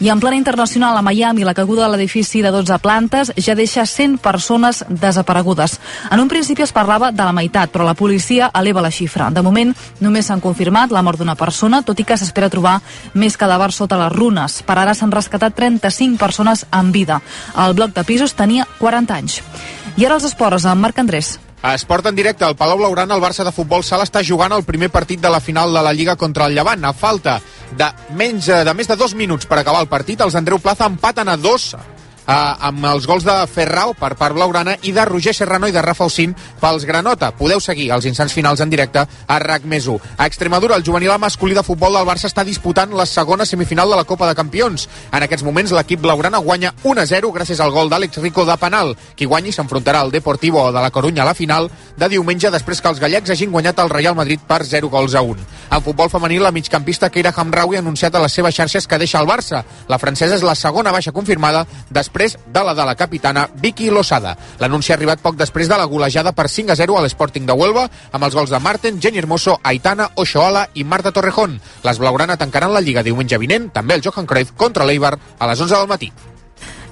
I en plana internacional, a Miami, la caiguda de l'edifici de 12 plantes ja deixa 100 persones desaparegudes. En un principi es parlava de la meitat, però la policia eleva la xifra. De moment, només s'han confirmat la mort d'una persona, tot i que s'espera trobar més cadàvers sota les runes. Per ara s'han rescatat 35 persones en vida. El bloc de pisos tenia 40 anys. I ara els esports, amb Marc Andrés. Esport en directe, al Palau Blaugrana, el Barça de Futbol Sala està jugant el primer partit de la final de la Lliga contra el Llevant. A falta de, menys, de més de dos minuts per acabar el partit, els Andreu Plaza empaten a dos eh, amb els gols de Ferrao per part blaugrana i de Roger Serrano i de Rafa Ocín pels Granota. Podeu seguir els instants finals en directe a RAC més 1. A Extremadura, el juvenil masculí de futbol del Barça està disputant la segona semifinal de la Copa de Campions. En aquests moments, l'equip blaugrana guanya 1-0 gràcies al gol d'Àlex Rico de penal. Qui guanyi s'enfrontarà al Deportivo de la Corunya a la final de diumenge després que els gallecs hagin guanyat el Real Madrid per 0 gols a 1. En futbol femení, la migcampista Keira Hamraoui ha anunciat a les seves xarxes que deixa el Barça. La francesa és la segona baixa confirmada després després de la de la capitana Vicky Losada. L'anunci ha arribat poc després de la golejada per 5 a 0 a l'Sporting de Huelva, amb els gols de Marten, Jenny Hermoso, Aitana, Oxoala i Marta Torrejón. Les Blaugrana tancaran la Lliga diumenge vinent, també el Johan Cruyff contra l'Eibar a les 11 del matí.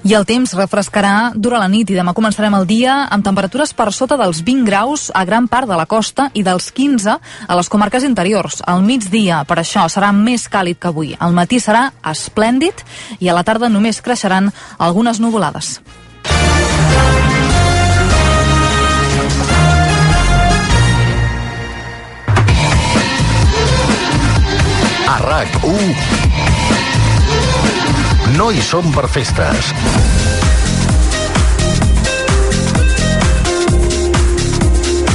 I el temps refrescarà durant la nit i demà començarem el dia amb temperatures per sota dels 20 graus a gran part de la costa i dels 15 a les comarques interiors. Al migdia, per això, serà més càlid que avui. Al matí serà esplèndid i a la tarda només creixeran algunes nuvolades. A RAC1 no hi som per festes.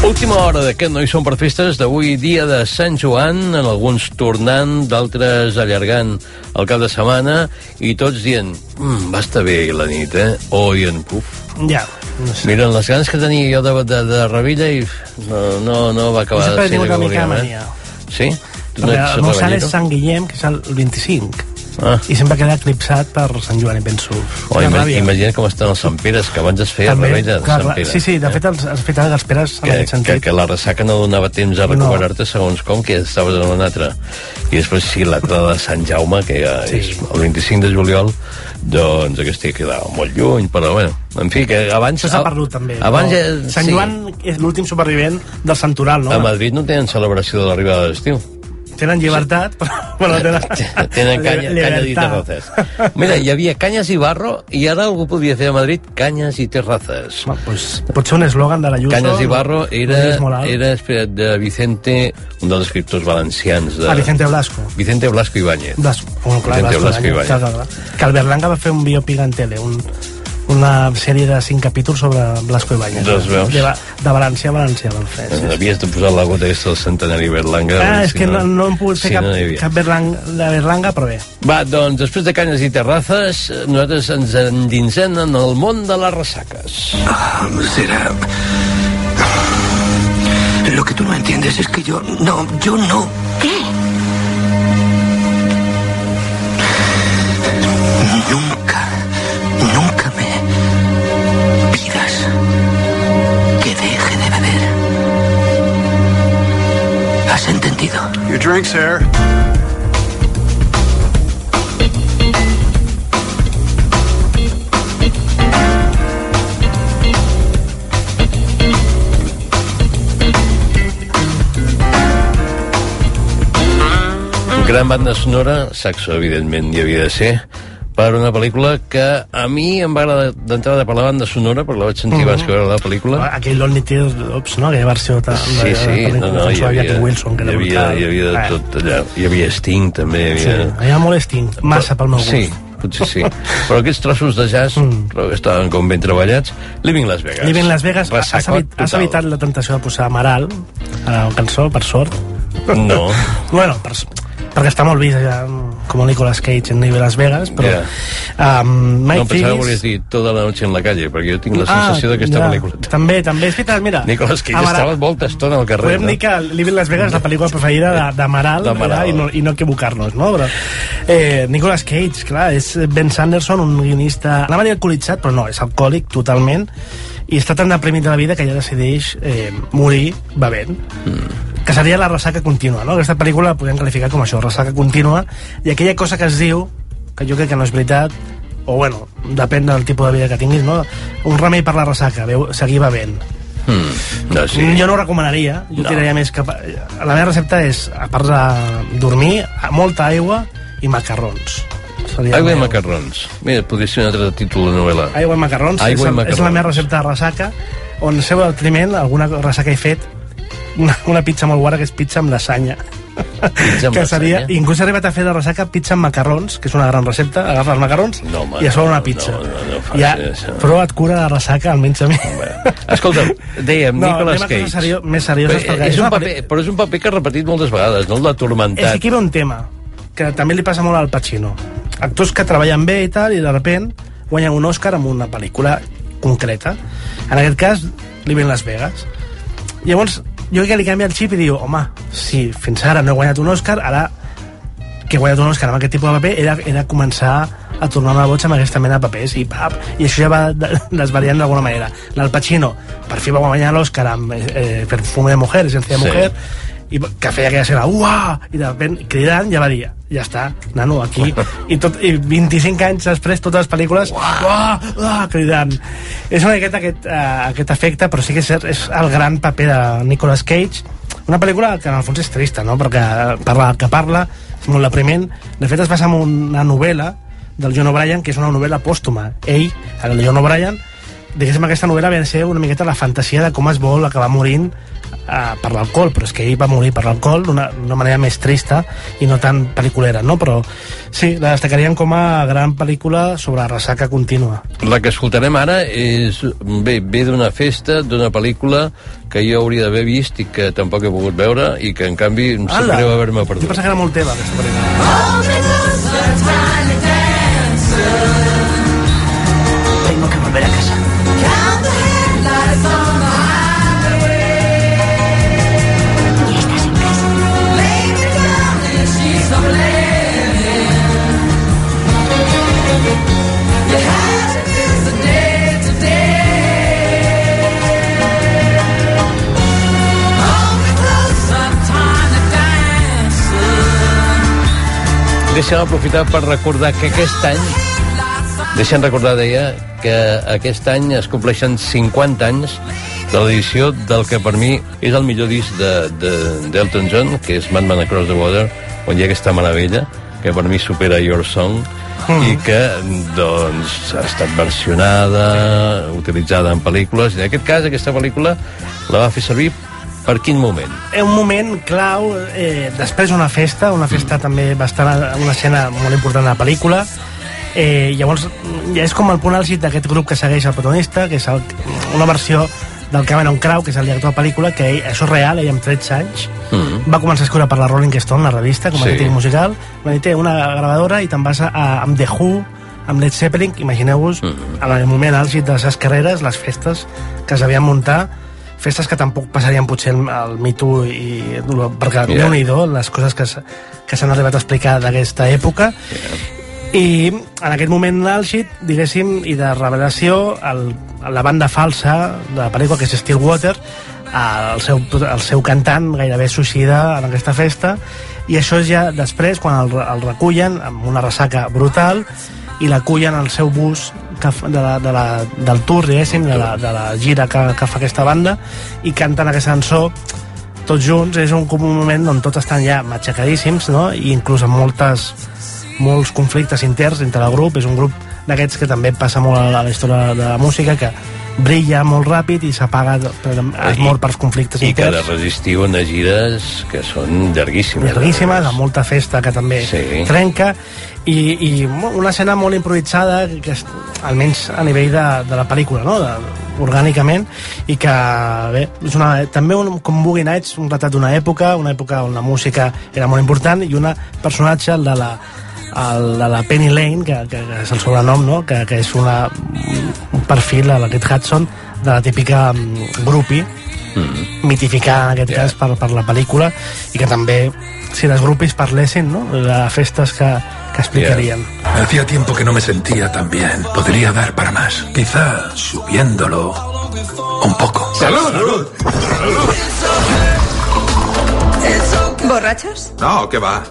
Última hora d'aquest No hi som per festes d'avui, dia de Sant Joan, en alguns tornant, d'altres allargant el cap de setmana, i tots dient, mm, va estar bé la nit, eh? O dient, puf. Ja, no sé. Miren, les ganes que tenia jo de, de, de Revilla i no, no, no va acabar el tingut que de volíem, eh? Sí? Tu Perquè ets sant és? Sant Guillem, que és el 25. Ah. I sempre queda eclipsat per Sant Joan, i penso... Oh, ima ràbia. imagina com estan els Sant Peres, que abans es feia També, Rebella de clar, Sant. Pere. Sí, sí, de fet els, els fet els Peres en que, aquest que, sentit. que la ressaca no donava temps a recuperar-te segons com, que estaves en un altre. I després sí, l'altre de Sant Jaume, que ja Sí. és el 25 de juliol, doncs aquesta quedava molt lluny, però bueno, en fi, que abans... Això s'ha perdut també. Abans no? ja, Sant sí, Joan és l'últim supervivent del Santoral, no? a Madrid no tenen celebració de l'arribada de l'estiu. Tenen llibertat, però, però tenen... Tenen canya, canyes i terrazas. Mira, hi havia canyes i barro i ara algú podia fer a Madrid canyes i terrazas. Pues, pot ser un eslògan de la Ayuso. Canyes i barro era, era espera't, de Vicente, un dels escriptors valencians. De... Ah, Vicente Blasco. Vicente Blasco Ibáñez. Blasco. Bueno, clar, Vicente Blasco, Blasco Ibáñez. Que Albert Langa va fer un biopic en tele, un, una sèrie de cinc capítols sobre Blasco Ibáñez. Doncs veus. De, de València a València van fer. Sí. Havies de posar la gota aquesta del centenari Berlanga. Ah, és si que no, no hem pogut fer si cap, no cap Berlanga, de Berlanga, però bé. Va, doncs, després de canyes i terrazas, nosaltres ens endinsem en el món de les ressaques. Ah, será... Lo que tú no entiendes es que yo... No, yo no. ¿Qué? Your drink, sir. Gran banda sonora, saxo, evidentment, hi havia de ser, per una pel·lícula que a mi em va agradar d'entrada per la banda sonora, perquè la vaig sentir Mhm. abans que veure la pel·lícula. Aquell Lonely Tears, ups, no? Aquella versió de, Sí, de, sí, de, no, no, hi havia, Jackie Wilson, que hi havia, brutal. hi havia de Eh, tot allà. Hi havia Sting, també. Hi Sí, havia... hi ha molt Sting, massa pel meu gust. Sí, potser sí. Però aquests trossos de jazz mm. estaven com ben treballats. Living Las Vegas. Living Las Vegas, has, evit, has evitat la tentació de posar Amaral a la cançó, per sort? No. bueno, per, perquè està molt vist ja, com Nicolas Cage en Living Las Vegas, però... Ja. Um, Mike no, pensava que volies dir Toda la noche en la calle, perquè jo tinc la sensació Ah, d'aquesta ja. pel·lícula. També, també, és veritat, mira. Nicolas Cage Amaral- estava molta estona al carrer. Podem no? dir que Living Las Vegas és la pel·lícula preferida D'Amaral. eh, i, no, i no equivocar-nos, no? Però, eh, Nicolas Cage, clar, és Ben Sanderson, un guionista... Anava a dir alcoholitzat, però no, és alcohòlic totalment i està tan deprimit de la vida que ja decideix eh, morir bevent. Mm. Que seria la ressaca contínua, no? Aquesta pel·lícula la podem qualificar com això, ressaca contínua, i aquella cosa que es diu, que jo crec que no és veritat, o bueno, depèn del tipus de vida que tinguis, no? Un remei per la ressaca, veu, seguir bevent. Mm, no, sí. Jo no ho recomanaria, jo No. tiraria més cap... a- La meva recepta és, a part de dormir, molta aigua i macarrons. Seria Aigua i macarrons. Mira, podria ser un altre títol de novel·la. Aigua i macarrons, Aigua és, i el, és la macarrons. meva recepta de ressaca, on seu altriment, alguna ressaca he fet, una, una pizza molt guara que és pizza amb lasanya. Pizza amb que seria, lasanya? inclús he arribat a fer de ressaca pizza amb macarrons, que és una gran recepta, agafes macarrons No, home, i a sobre no, una pizza. no, no, no facis ja, això. però et cura la ressaca, almenys a mi. Escolta, dèiem, No, Nicolas Cage. serio- més serioses, Però, perquè és és un paper, però és un paper que ha repetit moltes vegades, no? El de És que Tormentat. aquí ve un tema que també li passa molt al Pacino. Actors que treballen bé i tal, i de repent guanyen un Òscar amb una pel·lícula concreta. En aquest cas, Living Las Vegas. Llavors, jo crec que li canvia el xip i diu, home, si fins ara no he guanyat un Òscar, ara que he guanyat un Òscar amb aquest tipus de paper, he de començar a tornar una boig amb aquesta mena de papers i, pap, i això ja va de- desvariant d'alguna manera l'Al Pacino per fi va guanyar l'Oscar amb eh, Perfume de Mujer, Esencia de Sí. Mujer i que feia aquella escena, uah! I de repente, cridant, ja va dir, ja està, nano, aquí. I, tot, I 25 anys després, totes les pel·lícules, uah! Uah! Cridant. És una miqueta aquest, uh, aquest efecte, però sí que és, és el gran paper de Nicolas Cage. Una pel·lícula que en el fons és trista, no? Perquè parla, que parla és molt depriment. De fet, es basa en una novel·la del John O'Brien, que és una novel·la pòstuma. Ell, el John O'Brien, diguéssim, aquesta novel·la ve a ser una miqueta la fantasia de com es vol acabar morint uh, per l'alcohol, però és que ell va morir per l'alcohol d'una manera més trista i no tan pel·liculera, no? Però sí, la destacaríem com a gran pel·lícula sobre ressaca contínua. La que escoltarem ara és, bé, ve d'una festa, d'una pel·lícula que jo hauria d'haver vist i que tampoc he pogut veure i que en canvi em sap greu haver-me Jo perdut. pensava que era molt teva, aquesta pel·lícula. Tengo que volver a casa. Deixa'm aprofitar per recordar que aquest any deixa'm recordar, deia, que aquest any es compleixen 50 anys de l'edició del que per mi és el millor disc de- de- d'Elton de, John, que és Madman Across the Water, on hi ha aquesta meravella, que per mi supera Your Song, Mm. i que doncs, ha estat versionada, utilitzada en pel·lícules, i en aquest cas aquesta pel·lícula la va fer servir per quin moment? És un moment clau, eh, després d'una festa, una festa també bastant, una escena molt important de la pel·lícula, eh, llavors ja és com el punt àlgid d'aquest grup que segueix el protagonista, que és el, una versió del Cameron Crowe, que és el director de la pel·lícula, que ell, això és real, ell amb 13 anys, Mm. va començar a escriure per la Rolling Stone, la revista, com a Sí. crític musical, va dir, té una gravadora i te'n vas a, a, amb The Who, amb Led Zeppelin, imagineu-vos, Mm-hmm. en el moment àlgid de les seves carreres, les festes que s'havien muntat, festes que tampoc passarien potser el Me Too i, perquè Yeah. yeah. déu nhi les coses que, que s'han arribat a explicar d'aquesta època i en aquest moment àlgid, diguéssim, i de revelació, el, la banda falsa de la pel·lícula, que és Stillwater, el seu, el seu cantant gairebé suïcida en aquesta festa, i això és ja després, quan el, el recullen amb una ressaca brutal, i l'acullen al seu bus que, de la, de la, del tour, diguéssim, de la, de la gira que, que fa aquesta banda, i canten aquesta cançó tots junts, és un, com un moment on tots estan ja matxacadíssims, no? i inclús amb moltes, molts conflictes interns entre el grup, és un grup d'aquests que també passa molt a la història de la música, que brilla molt ràpid i s'apaga, es mor pels conflictes I que ha de interns. resistir unes gires que són llarguíssimes. llarguíssimes, amb molta festa que també Sí. trenca i, i una escena molt improvisada que és, almenys a nivell de, de la pel·lícula no? de, orgànicament i que bé, és una, també un, com Boogie Nights un retrat d'una època una època on la música era molt important i un personatge el de la el de la Penny Lane, que, que, que és el sobrenom, no? que, que és una, un perfil, a la Kate Hudson, de la típica mm, groupie, Mm. mitificada en aquest cas per, per la pel·lícula i que també si les grupis parlessin no? de festes que, que explicarien Hacía tiempo que no me sentía tan bien. Podría dar para más. Quizá subiéndolo un poco. ¡Salud! ¿Borrachos? No, ¿qué va?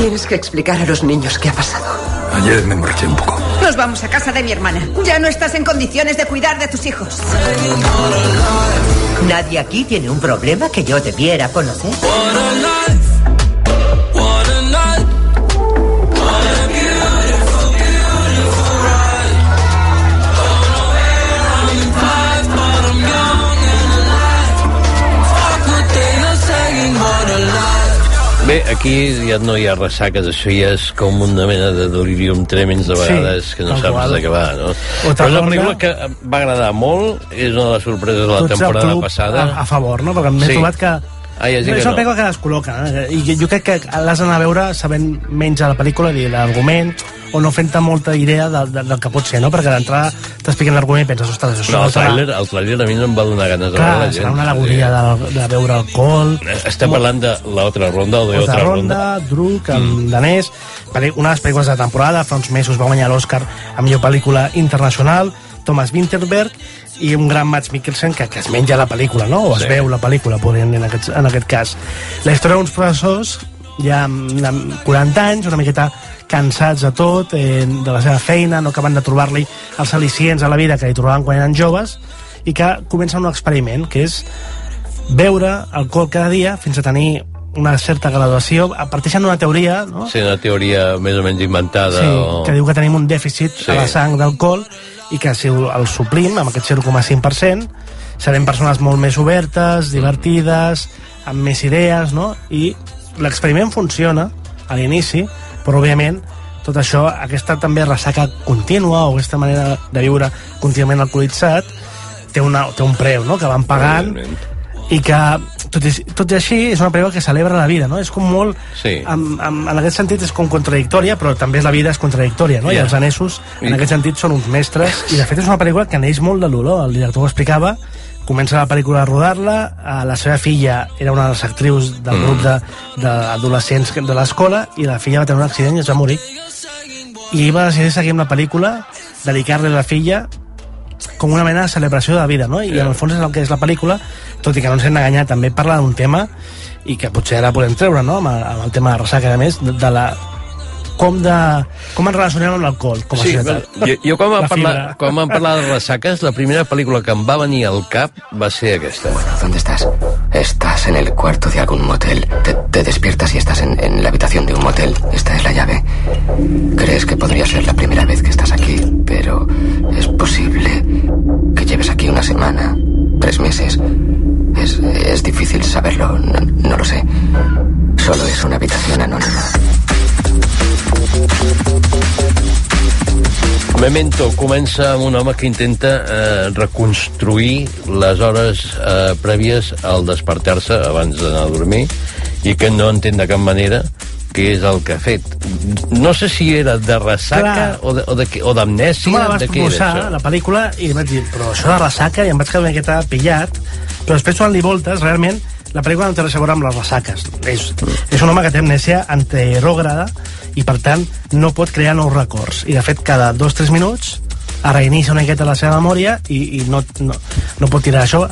Tienes que explicar a los niños qué ha pasado. Ayer me emborraché un poco. Nos vamos a casa de mi hermana. Ya no estás en condiciones de cuidar de tus hijos. Nadie aquí tiene un problema que yo debiera conocer. Bé, aquí ja no hi ha ressaques, això ja és com una mena de delirium tremens de Sí, vegades que no saps qual. de què va, no? Però és una pel·lícula que va agradar molt, és una de les sorpreses de la Tots temporada passada. a, a favor, no? perquè m'he Sí. trobat que Ah, hi ha gent és una pel·lícula que descol·loca, eh? i jo crec que l'has d'anar a veure sabent menys de la pel·lícula, dir l'argument, o no fent-te molta idea del, del, del que pot ser, no? Perquè d'entrada t'expliquen l'argument i penses, ostres, això No, el tràiler, el tràiler a mi no em va donar ganes de Clar, veure la gent. serà una alegoria de, de beure alcohol... Estem parlant de l'altra ronda o de otra ronda, ronda. Druk, en mm. danès, una de les pel·lícules de temporada, fa uns mesos va guanyar l'Oscar a millor pel·lícula internacional, Thomas Winterberg, i un gran Mads Mikkelsen que, que es menja la pel·lícula, no? O es Sí. veu la pel·lícula, podríem dir en aquest, en aquest cas. La història d'uns professors ja amb, amb 40 anys, una miqueta cansats de tot, eh, de la seva feina, no acaben de trobar-li els al·licients a la vida que li trobaven quan eren joves, i que comencen un experiment, que és beure alcohol cada dia fins a tenir una certa graduació, parteixen d'una teoria no? Sí, una teoria més o menys inventada. sí, o... que diu que tenim un dèficit sí. a la sang d'alcohol i que si el suplim amb aquest 0,5% serem persones molt més obertes, divertides, amb més idees, no? I l'experiment funciona a l'inici, però òbviament tot això, aquesta també ressaca contínua o aquesta manera de viure contínuament alcoholitzat té, una, té un preu, no?, que van pagant i que, tot i, tot i així, és una pel·lícula que celebra la vida, no? És com molt... Sí. En, en, en aquest sentit és com contradictòria, però també la vida és contradictòria, no? Ja. I els anesos, en I- aquest sentit, són uns mestres, i de fet és una pel·lícula que neix molt de l'olor, el director ho explicava, comença la pel·lícula a rodar-la, eh, la seva filla era una de les actrius del Mm. grup de- d'adolescents de, de l'escola, i la filla va tenir un accident i es va morir. I ell va decidir seguir amb la pel·lícula, dedicar-li a la filla com una mena de celebració de la vida, no? I en el fons és el que és la pel·lícula, tot i que no ens hem d'enganyar, també parla d'un tema i que potser ara podem treure, no?, amb el, amb el tema de ressaca, a més, de, de la com, de, com ens relacionem amb l'alcohol com a Sí, societat. jo, jo quan vam, La parlar, quan vam parlar de ressaques, la primera pel·lícula que em va venir al cap va ser aquesta. ¿Dónde estás? Estás en el cuarto de algún motel. Te, te despiertas y estás en, en la habitación de un motel. Esta es la llave. Crees que podría ser la primera vez que estás aquí, pero es posible que lleves aquí una semana, tres meses. Es, es difícil saberlo, no, no lo sé. Solo es una habitación anónima. Memento comença amb un home que intenta eh, reconstruir les hores eh, prèvies al despertar-se abans d'anar a dormir i que no entén de cap manera què és el que ha fet. No sé si era de ressaca Clar. o de- o de o Tu me d'amnèsia, la vas proposar, la pel·lícula, i vaig dir, però això de ressaca, i em vaig quedar una miqueta pillat, però després donant-li voltes, realment, la pel·lícula no té res a veure amb les ressaques. És, és un home que té amnèsia anterògrada i, per tant, no pot crear nous records. I, de fet, cada dos o tres minuts es reinicia una miqueta la seva memòria i, i no, no, no pot tirar això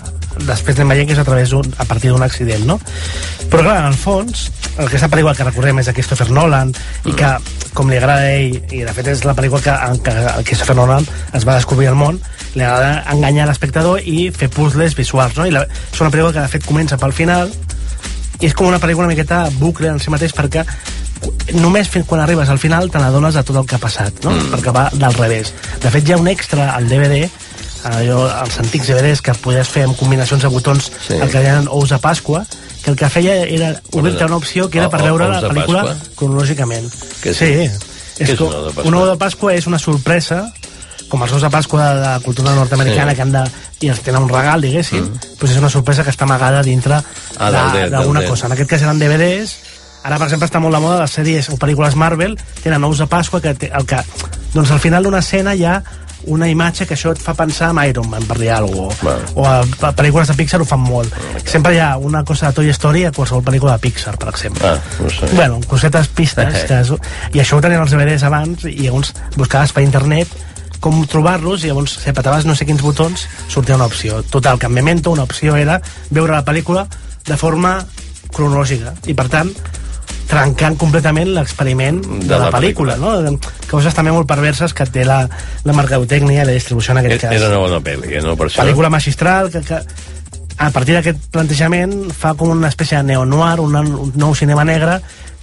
després anem veient que és a, través d'un, a partir d'un accident, no? Però clar, en el fons, aquesta pel·lícula que recordem és de Christopher Nolan i que, com li agrada a ell, i de fet és la pel·lícula que, en què el Christopher Nolan es va descobrir al món, li agrada enganyar l'espectador i fer puzzles visuals, no? I la, és una pel·lícula que de fet comença pel final i és com una pel·lícula una miqueta bucle en si mateix perquè només fins quan arribes al final te n'adones de tot el que ha passat, no? Mm. perquè va del revés. De fet, hi ha un extra al DVD allò, els antics DVDs que podies fer amb combinacions de botons Sí. el que deien ous de Pasqua que el que feia era obrir-te una opció que era per veure la pel·lícula cronològicament és- sí, què és com, un ou de Pasqua? un ou de Pasqua és una sorpresa com els ous de Pasqua de la cultura nord-americana Sí. que han de, i els tenen un regal, diguéssim, mm. doncs és una sorpresa que està amagada dintre Ah, d'alguna cosa. En aquest cas eren DVDs, ara, per exemple, està molt de moda les sèries o pel·lícules Marvel, tenen ous de Pasqua, que, té, el que doncs al final d'una escena hi ha una imatge que això et fa pensar en Iron Man, per dir alguna cosa. O a, a pel·lícules de Pixar ho fan molt. Sempre hi ha una cosa de Toy Story a qualsevol pel·lícula de Pixar, per exemple. Ah, no sé. Bueno, cosetes pistes. que, és- I això ho tenien els DVDs abans i llavors buscaves per internet com trobar-los i llavors si apretaves no sé quins botons sortia una opció. Total, que en Memento una opció era veure la pel·lícula de forma cronològica i per tant trencant completament l'experiment de, De la, la pel·lícula, no? Coses també molt perverses que té la, la mercadotècnia i la distribució en aquest Era cas. era una bona pel·li, eh, no? Per això. Pel·lícula magistral que, que a partir d'aquest plantejament fa com una espècie de neo-noir, un, un nou cinema negre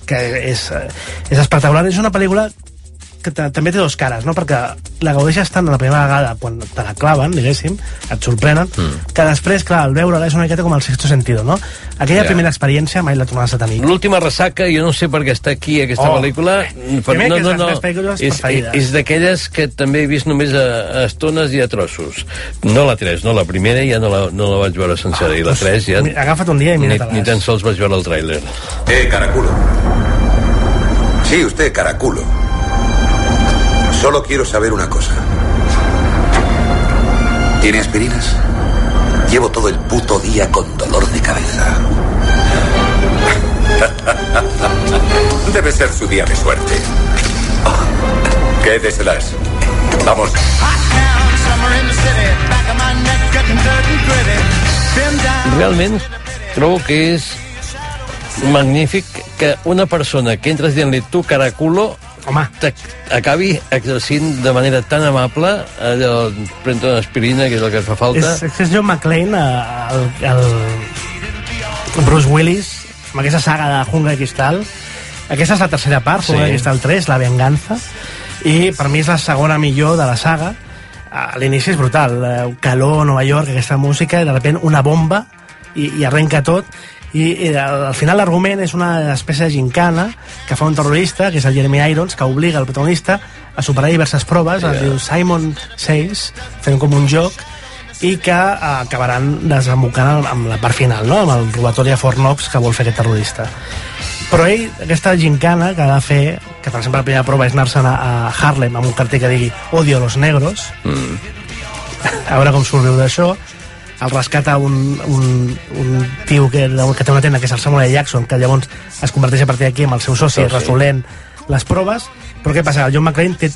que és, eh, és espectacular. És una pel·lícula que ta- també té dos cares, no? perquè la gaudeixes tant la primera vegada quan te la claven, diguéssim, et sorprenen, mm. que després, clar, al veure-la és una miqueta com el sexto sentido, no? Aquella Ja. primera experiència mai la tornaràs a tenir. L'última ressaca, jo no sé per què està aquí aquesta Oh. pel·lícula, Primer no, no, no, és, és d'aquelles que també he vist només a, a estones i a trossos. No la 3, no, la primera ja no la, no la vaig veure sencera, i la 3 ja... mi- agafa't un dia i ni, mira-te-les. ni tan sols vaig veure el tràiler. Eh, Caraculo. Sí, usted, Caraculo. Solo quiero saber una cosa. ¿Tiene aspirinas? Llevo todo el puto día con dolor de cabeza. Debe ser su día de suerte. Quédeselas. Vamos. Realment trobo que és magnífic que una persona que entres dient-li tu caraculo Home. acabi exercint de manera tan amable allò, pren una aspirina que és el que fa falta És, és John McClane, eh, el, el Bruce Willis, amb aquesta saga de Jungle de Cristal. Aquesta és la tercera part, Sí. Jungle de Cristal 3, La Venganza, i per mi és la segona millor de la saga. A l'inici és brutal, eh, calor, Nova York, aquesta música, i de repent una bomba, i, i arrenca tot, i, i al, al final l'argument és una espècie de gincana que fa un terrorista, que és el Jeremy Irons, que obliga el protagonista a superar diverses proves, yeah. es diu Simon Says, fent com un joc, i que eh, acabaran desembocant amb la part final, no? amb el robatori a Fort Knox que vol fer aquest terrorista. Però ell, aquesta gincana que ha de fer, que per exemple la primera prova és anar-se'n a, a Harlem amb un cartell que digui Odio a los negros, mm. a veure com surt d'això, el rescata un, un, un tio que, que té una tenda que és el Samuel L. Jackson que llavors es converteix a partir d'aquí amb el seu soci Soci. resolent les proves però què passa? El John McClane té,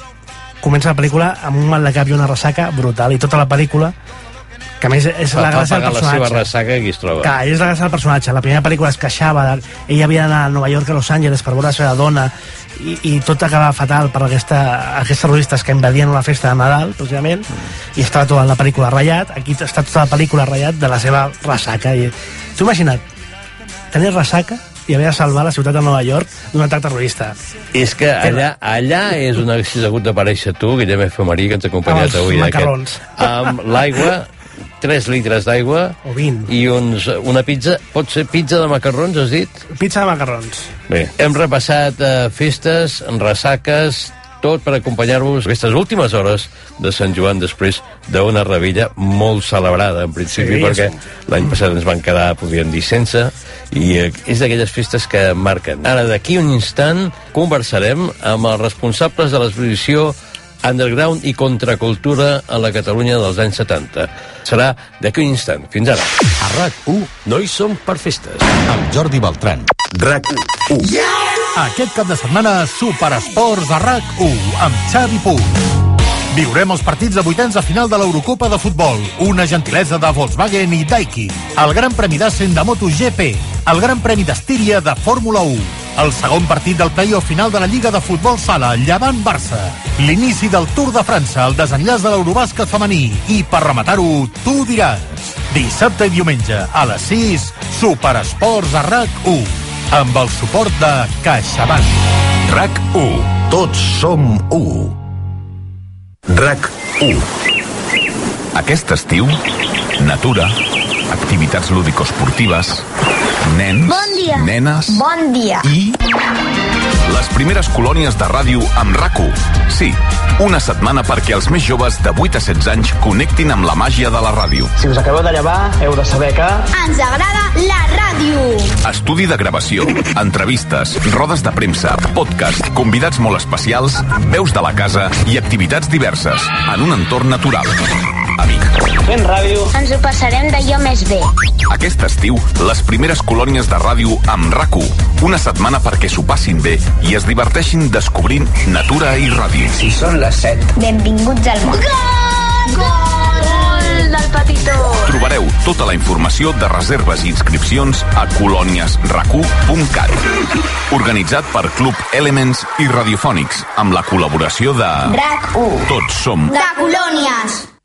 comença la pel·lícula amb un mal de cap i una ressaca brutal i tota la pel·lícula que a més és la gràcia del pagar la seva personatge ressaca aquí es troba que és la gràcia del personatge la primera pel·lícula es queixava de... ella havia d'anar a Nova York a Los Angeles per veure la seva dona i, i tot acabava fatal per aquesta, aquests terroristes que invadien una festa de Nadal precisament i estava tota la pel·lícula ratllat aquí està tota la pel·lícula ratllat de la seva ressaca i t'ho imagina't tenir ressaca i haver de salvar la ciutat de Nova York d'un atac terrorista és que allà, allà és on haguessis hagut d'aparèixer tu, Guillem F. Marí, que ens ha acompanyat Amb els avui. macarrons. Amb l'aigua, 3 litres d'aigua o 20 i uns, una pizza, pot ser pizza de macarrons, has dit? pizza de macarrons Bé, hem repassat eh, festes, ressaques, tot per acompanyar-vos aquestes últimes hores de Sant Joan després d'una revilla molt celebrada en principi Sí, perquè sí. l'any passat ens van quedar, podríem dir, sense i eh, és d'aquelles festes que marquen. Ara, d'aquí un instant, conversarem amb els responsables de l'exposició Underground i Contracultura a la Catalunya dels anys 70. Serà d'aquí un instant. Fins ara. A RAC1 no hi som per festes. Amb Jordi Beltran. RAC1. Yeah! Aquest cap de setmana, Superesports a RAC1 amb Xavi Puig. Viurem els partits de vuitens de final de l'Eurocopa de Futbol, una gentilesa de Volkswagen i Daikin, el Gran Premi d'Assen de MotoGP, el Gran Premi d'Estíria de Fórmula 1, el segon partit del playoff final de la Lliga de Futbol Sala, Llevant-Barça, l'inici del Tour de França, el desenllaç de l'Eurobàsquet femení i, per rematar-ho, tu diràs. Dissabte i diumenge, a les 6, Superesports a RAC1, amb el suport de CaixaBank. RAC1. Tots som 1. RAC1. Aquest estiu, natura, activitats lúdico-esportives, nens, Bon dia. nenes Bon dia. i... Les primeres colònies de ràdio amb RAC1. Sí, una setmana perquè els més joves de 8 a 16 anys connectin amb la màgia de la ràdio. Si us acabeu de llevar, heu de saber que... Ens agrada la ràdio. Estudi de gravació, entrevistes, rodes de premsa, podcast, convidats molt especials, veus de la casa i activitats diverses en un entorn natural. Amic. Fent ràdio... Ens ho passarem d'allò més bé. Aquest estiu, les primeres colònies de ràdio amb rac Una setmana perquè s'ho passin bé i es diverteixin descobrint natura i ràdio. Si són les 7. Benvinguts al món. Gol! Gol del Petitó. Trobareu tota la informació de reserves i inscripcions a colòniesracu.cat. Organitzat per Club Elements i Radiofònics, amb la col·laboració de... RAC 1. Tots som De colònies.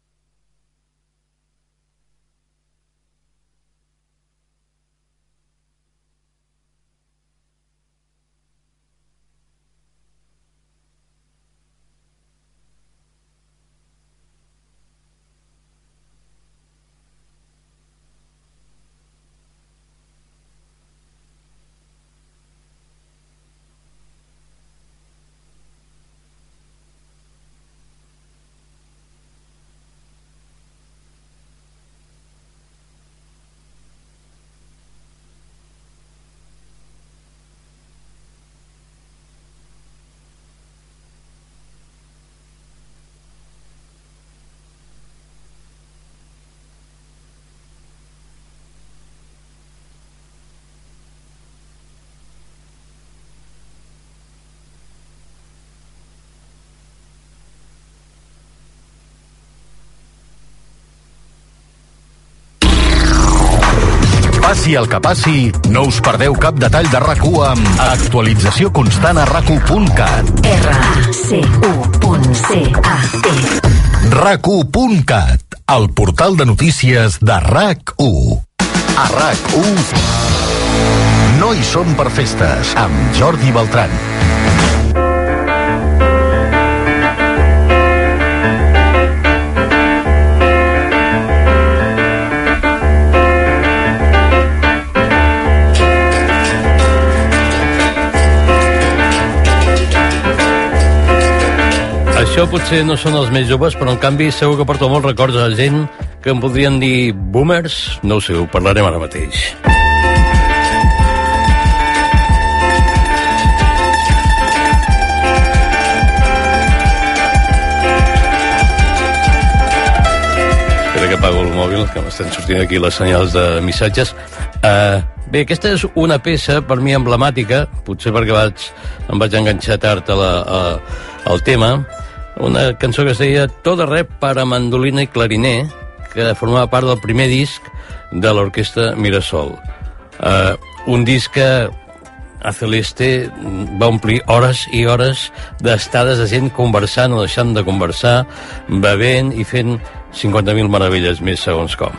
Passi el que passi, no us perdeu cap detall de rac amb actualització constant a rac R-A-C-U.C-A-T rac el portal de notícies de RAC1. A RAC1 no hi som per festes, amb Jordi Beltran. Això potser no són els més joves, però en canvi segur que porto molts records a gent que em podrien dir boomers. No ho sé, ho parlarem ara mateix. Espera que apago el mòbil, que m'estan sortint aquí les senyals de missatges. Uh, bé, aquesta és una peça per mi emblemàtica, potser perquè vaig, em vaig enganxar tard a la, a, al tema, una cançó que es deia Todo rep para mandolina i clariner, que formava part del primer disc de l'orquestra Mirasol. Uh, un disc que a Celeste va omplir hores i hores d'estades de gent conversant o deixant de conversar, bevent i fent 50.000 meravelles més segons com.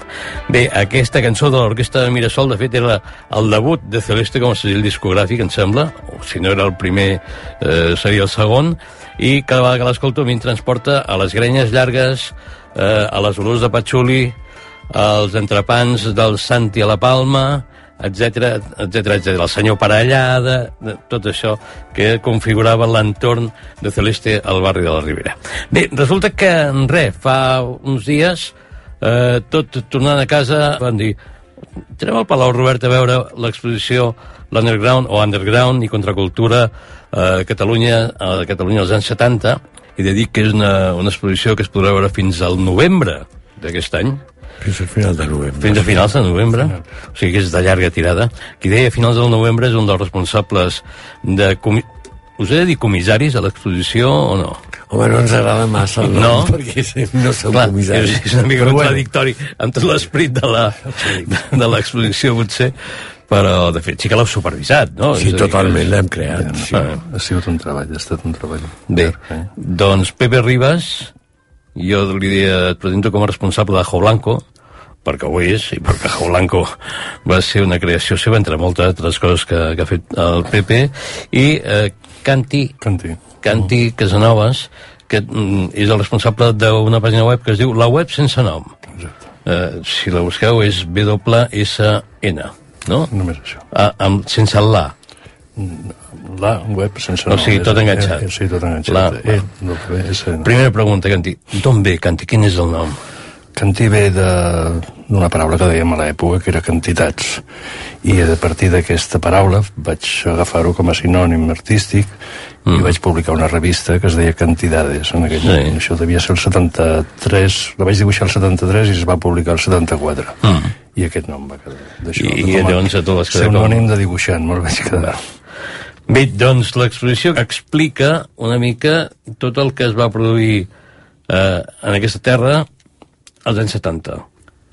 Bé, aquesta cançó de l'Orquestra de Mirasol, de fet, era el debut de Celeste com a segell discogràfic, em sembla, o si no era el primer, eh, seria el segon, i cada vegada que l'escolto a mi em transporta a les grenyes llargues, eh, a les olors de patxuli, als entrepans del Santi a la Palma, etc etc etc. El senyor Parellada, de- tot això que configurava l'entorn de Celeste al barri de la Ribera. Bé, resulta que, res, fa uns dies, eh, tot tornant a casa, van dir Anem al Palau Robert a veure l'exposició l'Underground o Underground i Contracultura a Catalunya, a Catalunya als anys 70 i de dir que és una, una exposició que es podrà veure fins al novembre d'aquest any. Fins al final de novembre. Fins a finals de novembre. O sigui que és de llarga tirada. Qui deia finals del novembre és un dels responsables de... Comi... Us he de dir comissaris a l'exposició o no? Home, no ens agrada massa el nom, no? perquè no som Clar, comissaris. És, és una mica Però bueno. contradictori amb tot l'esperit de la- de, de l'exposició, potser, però, de fet, sí que l'heu supervisat, no? Sí, totalment, l'hem creat. Sí. Ah. Ha sigut un treball, ha estat un treball. Bé, doncs Pepe Ribas, jo li diria, et presento com a responsable de Jo Blanco, perquè ho és, i perquè Jo Blanco va ser una creació seva, entre moltes altres coses que, que ha fet el Pepe, i eh, Canti, Canti. Canti Casanovas, que mm, és el responsable d'una pàgina web que es diu La Web Sense Nom. Eh, si la busqueu és WSN, no? Només això. Ah, amb, sense el la. La web sense O nom, sigui, tot enganxat. Eh, sí, tot enganxat. La, eh, no, eh, Primera pregunta, Canti. D'on ve, Canti? Quin és el nom? Cantí ve de- d'una paraula que dèiem a l'època, que era quantitats. I a partir d'aquesta paraula vaig agafar-ho com a sinònim artístic mm. i vaig publicar una revista que es deia Cantidades. En aquell Sí. moment. Això devia ser el 73, la vaig dibuixar el 73 i es va publicar el 74. Mm. I aquest nom va quedar. d'això, I- i llavors a tu vas quedar com- de dibuixant, me'l vaig quedar. Bé, doncs l'exposició explica una mica tot el que es va produir eh, en aquesta terra als anys 70.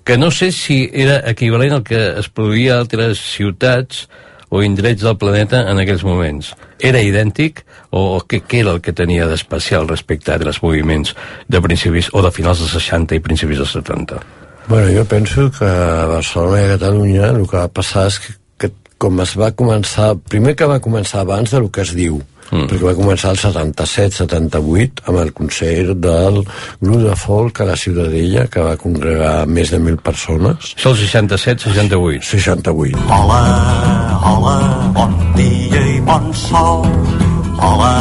Que no sé si era equivalent al que es produïa a altres ciutats o indrets del planeta en aquells moments. Era idèntic o què, què era el que tenia d'especial respecte a altres moviments de principis o de finals dels 60 i principis dels 70? Bueno, jo penso que a Barcelona i a Catalunya el que va passar és que, que com es va començar, primer que va començar abans del que es diu, mm. perquè va començar el 77-78 amb el concert del grup de folk a la Ciutadella que va congregar més de mil persones. Això el 67-68. 68. Hola, hola, bon dia i bon sol. Hola,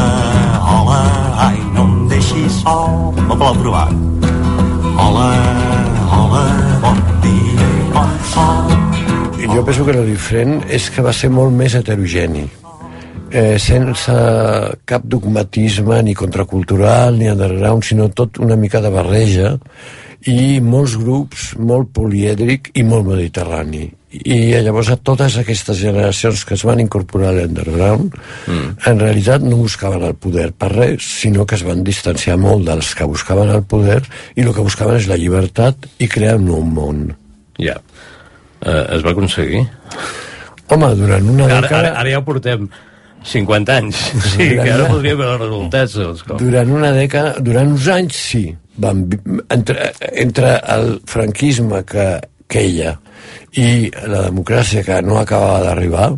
hola, ai, no em deixis sol. Me plou trobar. Hola, hola, bon dia i bon sol. I jo penso que el diferent és que va ser molt més heterogeni eh, sense cap dogmatisme ni contracultural ni underground, sinó tot una mica de barreja i molts grups, molt polièdric i molt mediterrani. I llavors a totes aquestes generacions que es van incorporar a l'underground, mm. en realitat no buscaven el poder per res, sinó que es van distanciar molt dels que buscaven el poder i el que buscaven és la llibertat i crear un nou món. Ja. eh, es va aconseguir. Home, durant una Ara, dècada... ara, ara ja portem 50 anys. Sí, Durant que ara una- podria veure els resultats. com. Durant una dècada, durant uns anys, sí. Van, entre, entre el franquisme que queia i la democràcia que no acabava d'arribar,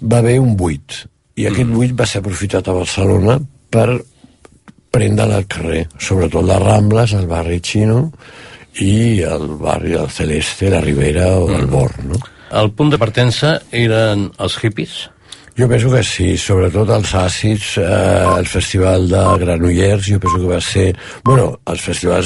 va haver un buit. I aquest buit va ser aprofitat a Barcelona per prendre el carrer, sobretot les Rambles, el barri xino i el barri del Celeste, la Ribera o el Born, no? El punt de partença eren els hippies? Jo penso que sí, sobretot els àcids, eh, el festival de Granollers, jo penso que va ser... Bueno, els festivals